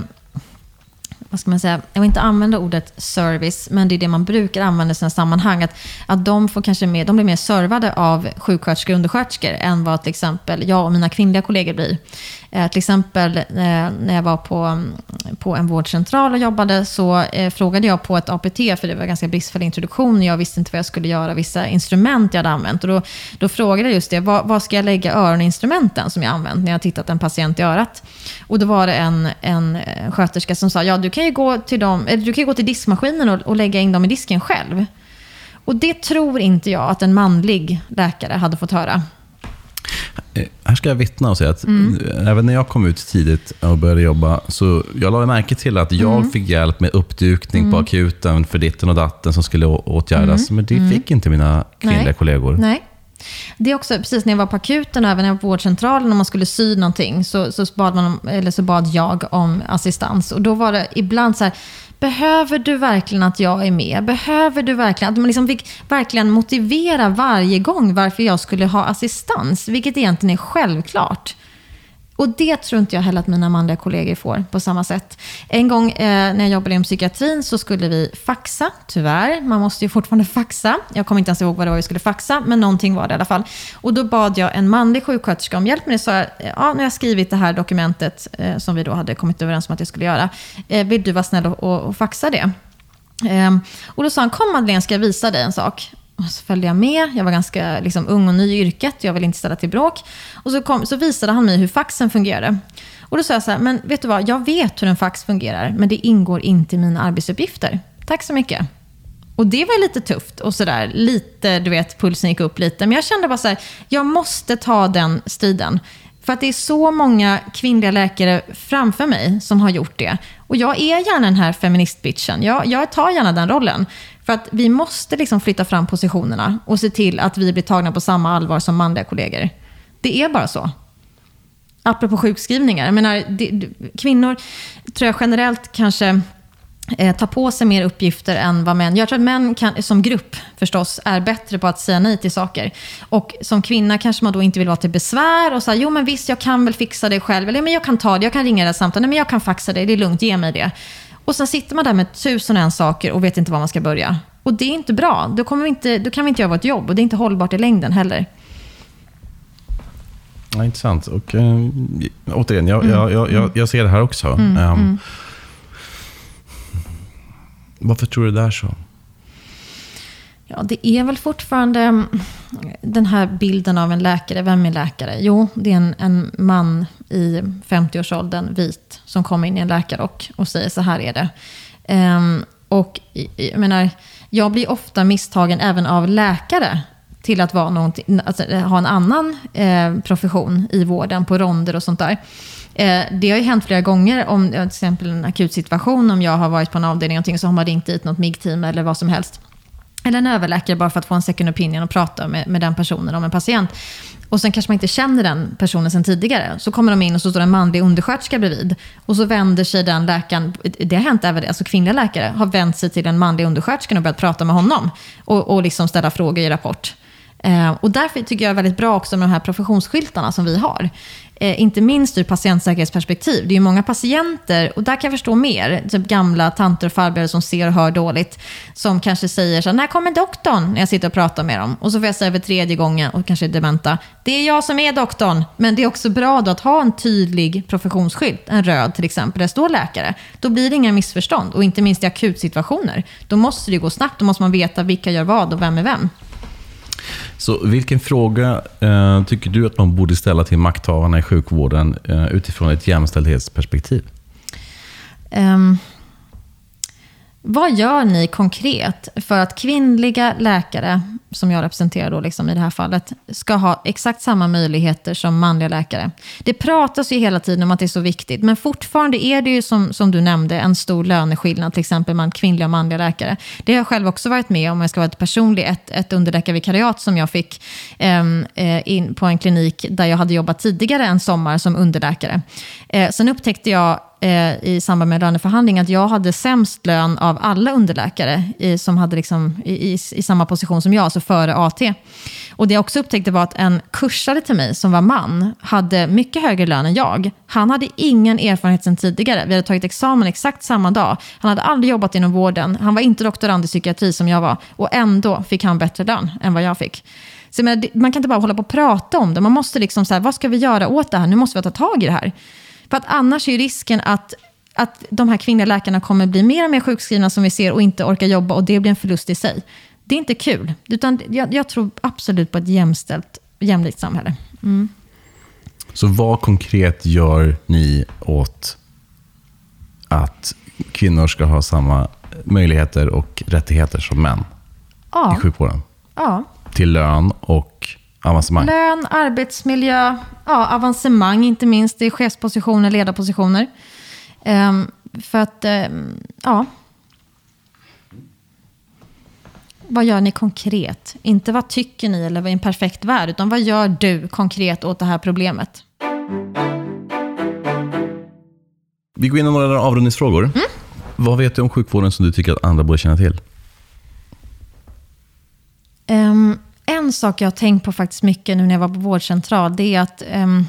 S2: vad ska man säga, jag vill inte använda ordet service, men det är det man brukar använda i sina sammanhang. Att, att de, får kanske mer, de blir mer servade av sjuksköterskor och undersköterskor än vad till exempel jag och mina kvinnliga kollegor blir. Eh, till exempel eh, när jag var på, på en vårdcentral och jobbade så eh, frågade jag på ett APT, för det var en ganska bristfällig introduktion. Jag visste inte vad jag skulle göra, vissa instrument jag hade använt. Och då, då frågade jag just det, vad, vad ska jag lägga öroninstrumenten som jag använt när jag tittat en patient i örat? Och då var det en, en sköterska som sa, ja du kan ju gå till, dem, eller du kan gå till diskmaskinen och, och lägga in dem i disken själv. Och det tror inte jag att en manlig läkare hade fått höra.
S1: Eh, här ska jag vittna och säga att mm. även när jag kom ut tidigt och började jobba, så jag lade märke till att jag mm. fick hjälp med uppdukning mm. på akuten för ditten och datten som skulle åtgärdas. Mm. Men det mm. fick inte mina kvinnliga
S2: Nej.
S1: kollegor.
S2: Nej. Det är också precis när jag var på akuten och även när jag var på vårdcentralen och man skulle sy någonting så, så, bad man eller så bad jag om assistans. Och då var det ibland så här, Behöver du verkligen att jag är med? Behöver du verkligen att man liksom fick verkligen motivera varje gång varför jag skulle ha assistans? Vilket egentligen är självklart. Och det tror inte jag heller att mina manliga kollegor får på samma sätt. En gång eh, när jag jobbade inom psykiatrin så skulle vi faxa, tyvärr. Man måste ju fortfarande faxa. Jag kommer inte ens ihåg vad det var vi skulle faxa, men någonting var det i alla fall. Och då bad jag en manlig sjuksköterska om hjälp med det. Så jag, ja, nu har jag skrivit det här dokumentet eh, som vi då hade kommit överens om att jag skulle göra. Eh, vill du vara snäll och, och, och faxa det? Ehm, och då sa han, kom Madeleine, ska jag visa dig en sak. Och så följde jag med. Jag var ganska liksom, ung och ny i yrket. Jag ville inte ställa till bråk. Och så, kom, så visade han mig hur faxen fungerade. Och då sa jag så här, men vet du vad? Jag vet hur en fax fungerar, men det ingår inte i mina arbetsuppgifter. Tack så mycket. Och det var lite tufft och sådär. Lite, du vet, pulsen gick upp lite. Men jag kände bara så här, jag måste ta den striden. För att det är så många kvinnliga läkare framför mig som har gjort det. Och jag är gärna den här feministbitchen. Jag, jag tar gärna den rollen. För att vi måste liksom flytta fram positionerna och se till att vi blir tagna på samma allvar som manliga kollegor. Det är bara så. Apropå sjukskrivningar. Jag menar, det, kvinnor tror jag generellt kanske eh, tar på sig mer uppgifter än vad män Jag tror att män kan, som grupp förstås är bättre på att säga nej till saker. Och som kvinna kanske man då inte vill vara till besvär och säga jo men visst jag kan väl fixa det själv. Eller men jag kan ta det, jag kan ringa det samtalet, nej men jag kan faxa det, det är lugnt, ge mig det. Och sen sitter man där med tusen och en saker och vet inte var man ska börja. Och det är inte bra. Då, kommer vi inte, då kan vi inte göra vårt jobb och det är inte hållbart i längden heller.
S1: Ja, intressant. Och, äh, återigen, jag, mm. jag, jag, jag, ser det här också. Mm. Um, varför tror du det är så?
S2: Ja, det är väl fortfarande mm, den här bilden av en läkare. Vem är läkare? Jo, det är en, en man i 50-årsåldern, vit, som kommer in i en läkarrock och säger så här är det. Um, och jag menar, jag blir ofta misstagen även av läkare till att vara alltså, eh, ha en annan eh, profession i vården, på ronder och sånt där. Eh, det har ju hänt flera gånger, om till exempel en akut situation, om jag har varit på en avdelning och så har man ringt dit något MIG-team eller vad som helst. Eller en överläkare bara för att få en second opinion och prata med, med den personen om en patient. Och sen kanske man inte känner den personen sen tidigare. Så kommer de in och så står en manlig undersköterska bredvid. Och så vänder sig den läkaren, det har hänt även, det, alltså kvinnliga läkare, har vänt sig till den manliga undersköterskan och börjat prata med honom. Och, och liksom ställa frågor i rapport. Eh, och därför tycker jag det är väldigt bra också med de här professionsskyltarna som vi har. Eh, inte minst ur patientsäkerhetsperspektiv. Det är ju många patienter, och där kan jag förstå mer, typ gamla tanter och farbröder som ser och hör dåligt, som kanske säger så här, när kommer doktorn? När jag sitter och pratar med dem. Och så får jag säga för tredje gången, och kanske är dementa, det är jag som är doktorn. Men det är också bra då att ha en tydlig professionsskylt, en röd till exempel, där det står läkare. Då blir det inga missförstånd, och inte minst i akutsituationer. Då måste det gå snabbt, då måste man veta vilka gör vad och vem är vem.
S1: Så vilken fråga eh, tycker du att man borde ställa till makthavarna i sjukvården eh, utifrån ett jämställdhetsperspektiv? Um,
S2: vad gör ni konkret för att kvinnliga läkare, som jag representerar då liksom i det här fallet, ska ha exakt samma möjligheter som manliga läkare? Det pratas ju hela tiden om att det är så viktigt, men fortfarande är det ju som, som du nämnde en stor löneskillnad, till exempel mellan kvinnliga och manliga läkare. Det har jag själv också varit med om, jag ska vara ett personligt, ett, ett underläkarvikariat som jag fick ehm, eh, in på en klinik där jag hade jobbat tidigare en sommar som underläkare. Eh, sen upptäckte jag eh, i samband med löneförhandling att jag hade sämst lön av alla underläkare i, som hade liksom, i, i, i, samma position som jag, alltså före AT. Och det jag också upptäckte var att en kursare till mig som var man hade mycket högre lön än jag. Han hade ingen erfarenhet sedan tidigare. Vi hade tagit examen exakt samma dag. Han hade aldrig jobbat inom vården. Han var inte doktorand i psykiatri som jag var. Och ändå fick han bättre lön än vad jag fick. Så man, man kan inte bara hålla på och prata om det. Man måste liksom så vad ska vi göra åt det här? Nu måste vi ta tag i det här. För att annars är risken att, att de här kvinnliga läkarna kommer bli mer och mer sjukskrivna som vi ser och inte orkar jobba och det blir en förlust i sig. Det är inte kul. Utan jag, jag tror absolut på ett jämställt, jämlikt samhälle. Mm.
S1: Så vad konkret gör ni åt att kvinnor ska ha samma möjligheter och rättigheter som män ja. i sjukvården?
S2: Ja.
S1: Till lön och avancemang?
S2: Lön, arbetsmiljö, ja, avancemang inte minst i chefspositioner, ledarpositioner. Um, för att, um, ja. Vad gör ni konkret? Inte vad tycker ni eller vad är en perfekt värld, utan vad gör du konkret åt det här problemet?
S1: Vi går in i några avrundningsfrågor. Mm? Vad vet du om sjukvården som du tycker att andra borde känna till?
S2: Um, en sak jag har tänkt på faktiskt mycket nu när jag var på vårdcentral, det är att um,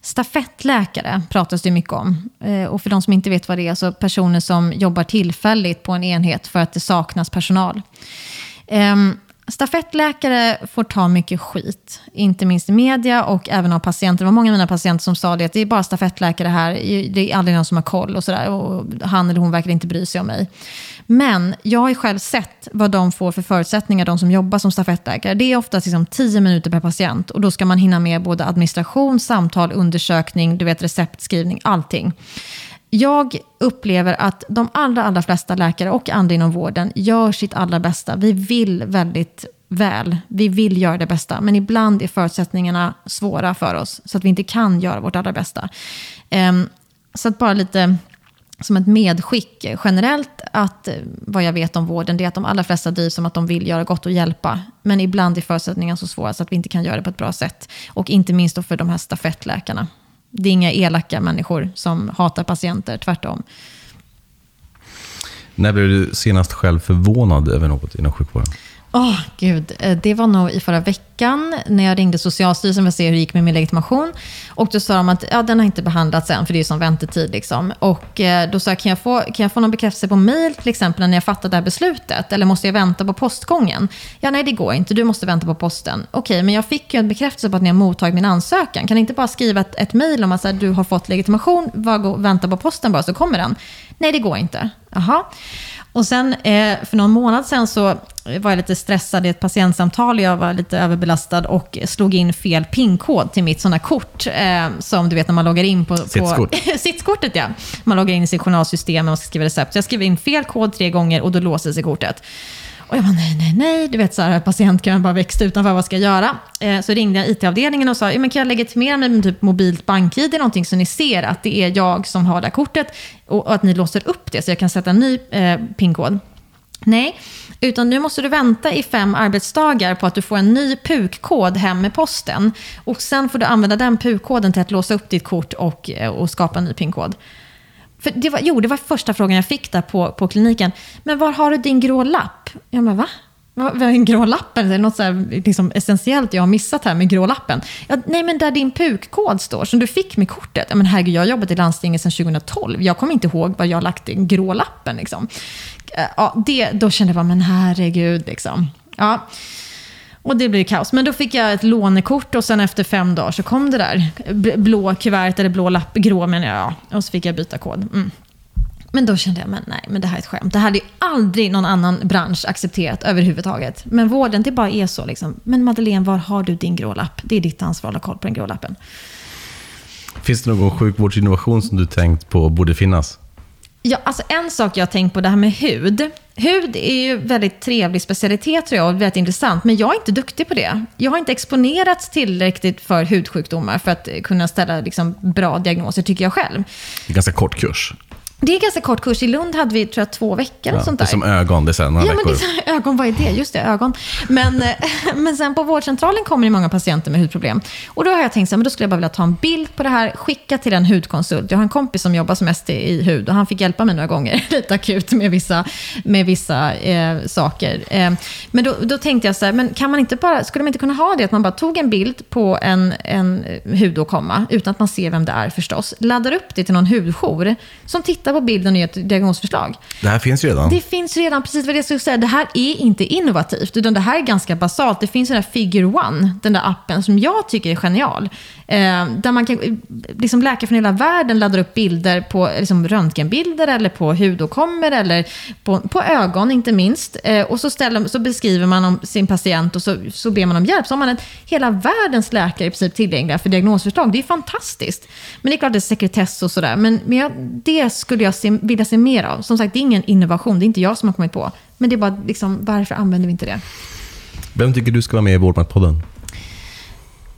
S2: Stafettläkare pratas det mycket om. Eh, och för de som inte vet vad det är, så personer som jobbar tillfälligt på en enhet för att det saknas personal. Um, Stafettläkare får ta mycket skit, inte minst i media och även av patienter. Det var många av mina patienter som sa det, att det är bara stafettläkare här, det är aldrig någon som har koll och sådär. Och han eller hon verkar inte bry sig om mig. Men jag har ju själv sett vad de får för förutsättningar, de som jobbar som stafettläkare. Det är oftast liksom 10 minuter per patient och då ska man hinna med både administration, samtal, undersökning, du vet receptskrivning, allting. Jag upplever att de allra, allra flesta läkare och andra inom vården gör sitt allra bästa. Vi vill väldigt väl. Vi vill göra det bästa. Men ibland är förutsättningarna svåra för oss. Så att vi inte kan göra vårt allra bästa. Ehm, så att bara lite som ett medskick generellt, att eh, vad jag vet om vården, det är att de allra flesta drivs som att de vill göra gott och hjälpa. Men ibland är förutsättningarna så svåra så att vi inte kan göra det på ett bra sätt. Och inte minst då för de här stafettläkarna. Det är inga elaka människor som hatar patienter, tvärtom.
S1: När blev du senast själv förvånad över något inom sjukvården?
S2: Åh, oh, gud. Eh, det var nog i förra veckan när jag ringde Socialstyrelsen för att se hur det gick med min legitimation. Och då sa de att ja, den har inte behandlats än, för det är ju som väntetid. Liksom. Och eh, då sa jag, kan jag, få, kan jag få någon bekräftelse på mail till exempel när jag fattat det här beslutet? Eller måste jag vänta på postgången? Ja, nej det går inte. Du måste vänta på posten. Okej, men jag fick ju en bekräftelse på att ni har mottagit min ansökan. Kan ni inte bara skriva ett, ett mail om att här, du har fått legitimation, var, vänta på posten bara så kommer den? Nej, det går inte. Jaha. Och sen eh, för någon månad sen så var jag lite stressad i ett patientsamtal. Jag var lite överbelastad och slog in fel PIN-kod till mitt sådana kort. Eh, som du vet när man loggar in på...
S1: Sitskort.
S2: På, sittkortet ja. Man loggar in i sitt journalsystem och man ska skriva recept. Så jag skrev in fel kod tre gånger och då låser sig kortet. Och jag bara, nej, nej, nej. Du vet, så här, patientkön bara växte utanför. Vad ska jag göra? Eh, så ringde jag IT-avdelningen och sa, men kan jag legitimera mig med typ mobilt bank-id, någonting så ni ser att det är jag som har det här kortet och, och att ni låser upp det så jag kan sätta en ny eh, PIN-kod. Nej, utan nu måste du vänta i fem arbetsdagar på att du får en ny PUK-kod hem med posten. Och sen får du använda den PUK-koden till att låsa upp ditt kort och, eh, och skapa en ny PIN-kod. För det var, jo, det var första frågan jag fick där på, på kliniken. Men var har du din grå lapp? Jag bara, va? Vad är en grå lappen? Är det något så här, liksom, essentiellt jag har missat här med grå lappen? Ja, nej, men där din PUK-kod står, som du fick med kortet. Ja, men herregud, jag har jobbat i landstinget sedan 2012. Jag kommer inte ihåg var jag har lagt den grå lappen. Liksom. Ja, det, då kände jag bara, men herregud. Liksom. Ja. Och det blev kaos. Men då fick jag ett lånekort och sen efter fem dagar så kom det där blå kuvertet, eller blå lapp, grå menar jag. Och så fick jag byta kod. Mm. Men då kände jag, men nej, men det här är ett skämt. Det här hade ju aldrig någon annan bransch accepterat överhuvudtaget. Men vården, det bara är så liksom. Men Madeleine, var har du din grå lapp? Det är ditt ansvar att ha koll på den grå lappen.
S1: Finns det någon sjukvårdsinnovation som du tänkt på borde finnas?
S2: Ja, alltså en sak jag har tänkt på, det här med hud. Hud är ju väldigt trevlig specialitet tror jag och väldigt intressant. Men jag är inte duktig på det. Jag har inte exponerats tillräckligt för hudsjukdomar för att kunna ställa liksom, bra diagnoser, tycker jag själv.
S1: Det är ganska kort kurs.
S2: Det är ganska kort kurs. I Lund hade vi tror jag, två veckor. Ja, sånt där.
S1: Det är som ögon, det är sen några
S2: ja,
S1: veckor.
S2: Men det är ögon, vad är det? Just det, ögon. Men, eh, men sen på vårdcentralen kommer det många patienter med hudproblem. Och då har jag tänkt så här, men då skulle jag bara vilja ta en bild på det här, skicka till en hudkonsult. Jag har en kompis som jobbar som mest i hud och han fick hjälpa mig några gånger, lite akut med vissa, med vissa eh, saker. Eh, men då, då tänkte jag så här, men kan man inte bara, skulle man inte kunna ha det att man bara tog en bild på en, en hudåkomma, utan att man ser vem det är förstås, laddar upp det till någon hudjour som tittar på bilden och ger ett diagnosförslag.
S1: Det här finns redan.
S2: Det finns redan, precis vad jag skulle säga. Det här är inte innovativt, utan det här är ganska basalt. Det finns den där Figure One, den där appen som jag tycker är genial. Eh, där man kan, liksom läkare från hela världen laddar upp bilder på liksom röntgenbilder eller på hudåkommor eller på, på ögon inte minst. Eh, och så, ställer, så beskriver man om sin patient och så, så ber man om hjälp. Så har man ett, hela världens läkare i princip tillgängliga för diagnosförslag. Det är fantastiskt. Men det är klart det är sekretess och sådär. Men, men jag, det skulle jag se, vilja se mer av. Som sagt, det är ingen innovation. Det är inte jag som har kommit på. Men det är bara, liksom, varför använder vi inte det?
S1: Vem tycker du ska vara med i Vårdmaktpodden?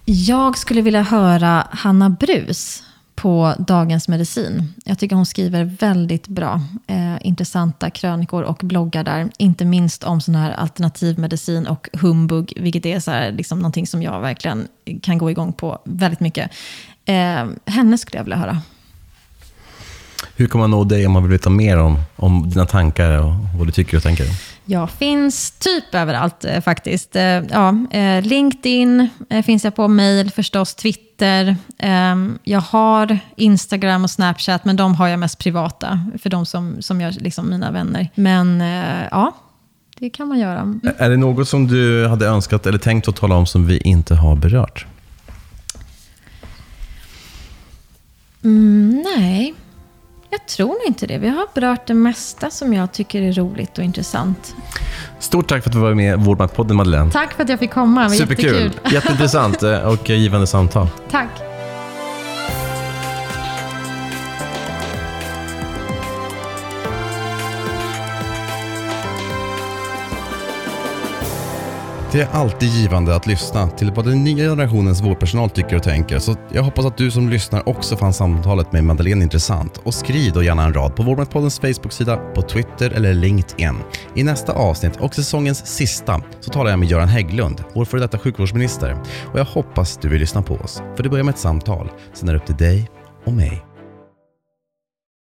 S2: Jag skulle vilja höra Hanna Brus på Dagens Medicin. Jag tycker hon skriver väldigt bra, eh, intressanta krönikor och bloggar där. Inte minst om sån här alternativmedicin och humbug, vilket är så här, liksom någonting som jag verkligen kan gå igång på väldigt mycket. Eh, henne skulle jag vilja höra.
S1: Hur kan man nå dig om man vill veta mer om, om dina tankar och vad du tycker och tänker?
S2: Jag finns typ överallt eh, faktiskt. Eh, ja, eh, LinkedIn finns jag på, mail förstås, Twitter. Ehm, jag har Instagram och Snapchat, men de har jag mest privata för de som, som jag, liksom mina vänner. Men ja, det kan man göra. Mm.
S1: Är det något som du hade önskat eller tänkt att tala om som vi inte har berört?
S2: Mm, nej, jag tror inte det. Vi har berört det mesta som jag tycker är roligt och intressant.
S1: Stort tack för att du var med i Vårdmaktpodden Madeleine.
S2: Tack för att jag fick komma. Det var
S1: Superkul.
S2: jättekul.
S1: Jätteintressant eh, och givande samtal.
S2: Tack.
S1: Det är alltid givande att lyssna till vad den nya generationens vårdpersonal tycker och tänker. Så jag hoppas att du som lyssnar också fann samtalet med Madeleine intressant. Och skriv då gärna en rad på Vårdmaktpoddens Facebook-sida, på Twitter eller LinkedIn. I nästa avsnitt, och säsongens sista, så talar jag med Göran Hägglund, vår före detta sjukvårdsminister. Och jag hoppas du vill lyssna på oss. För det börjar med ett samtal, sen är det upp till dig och mig.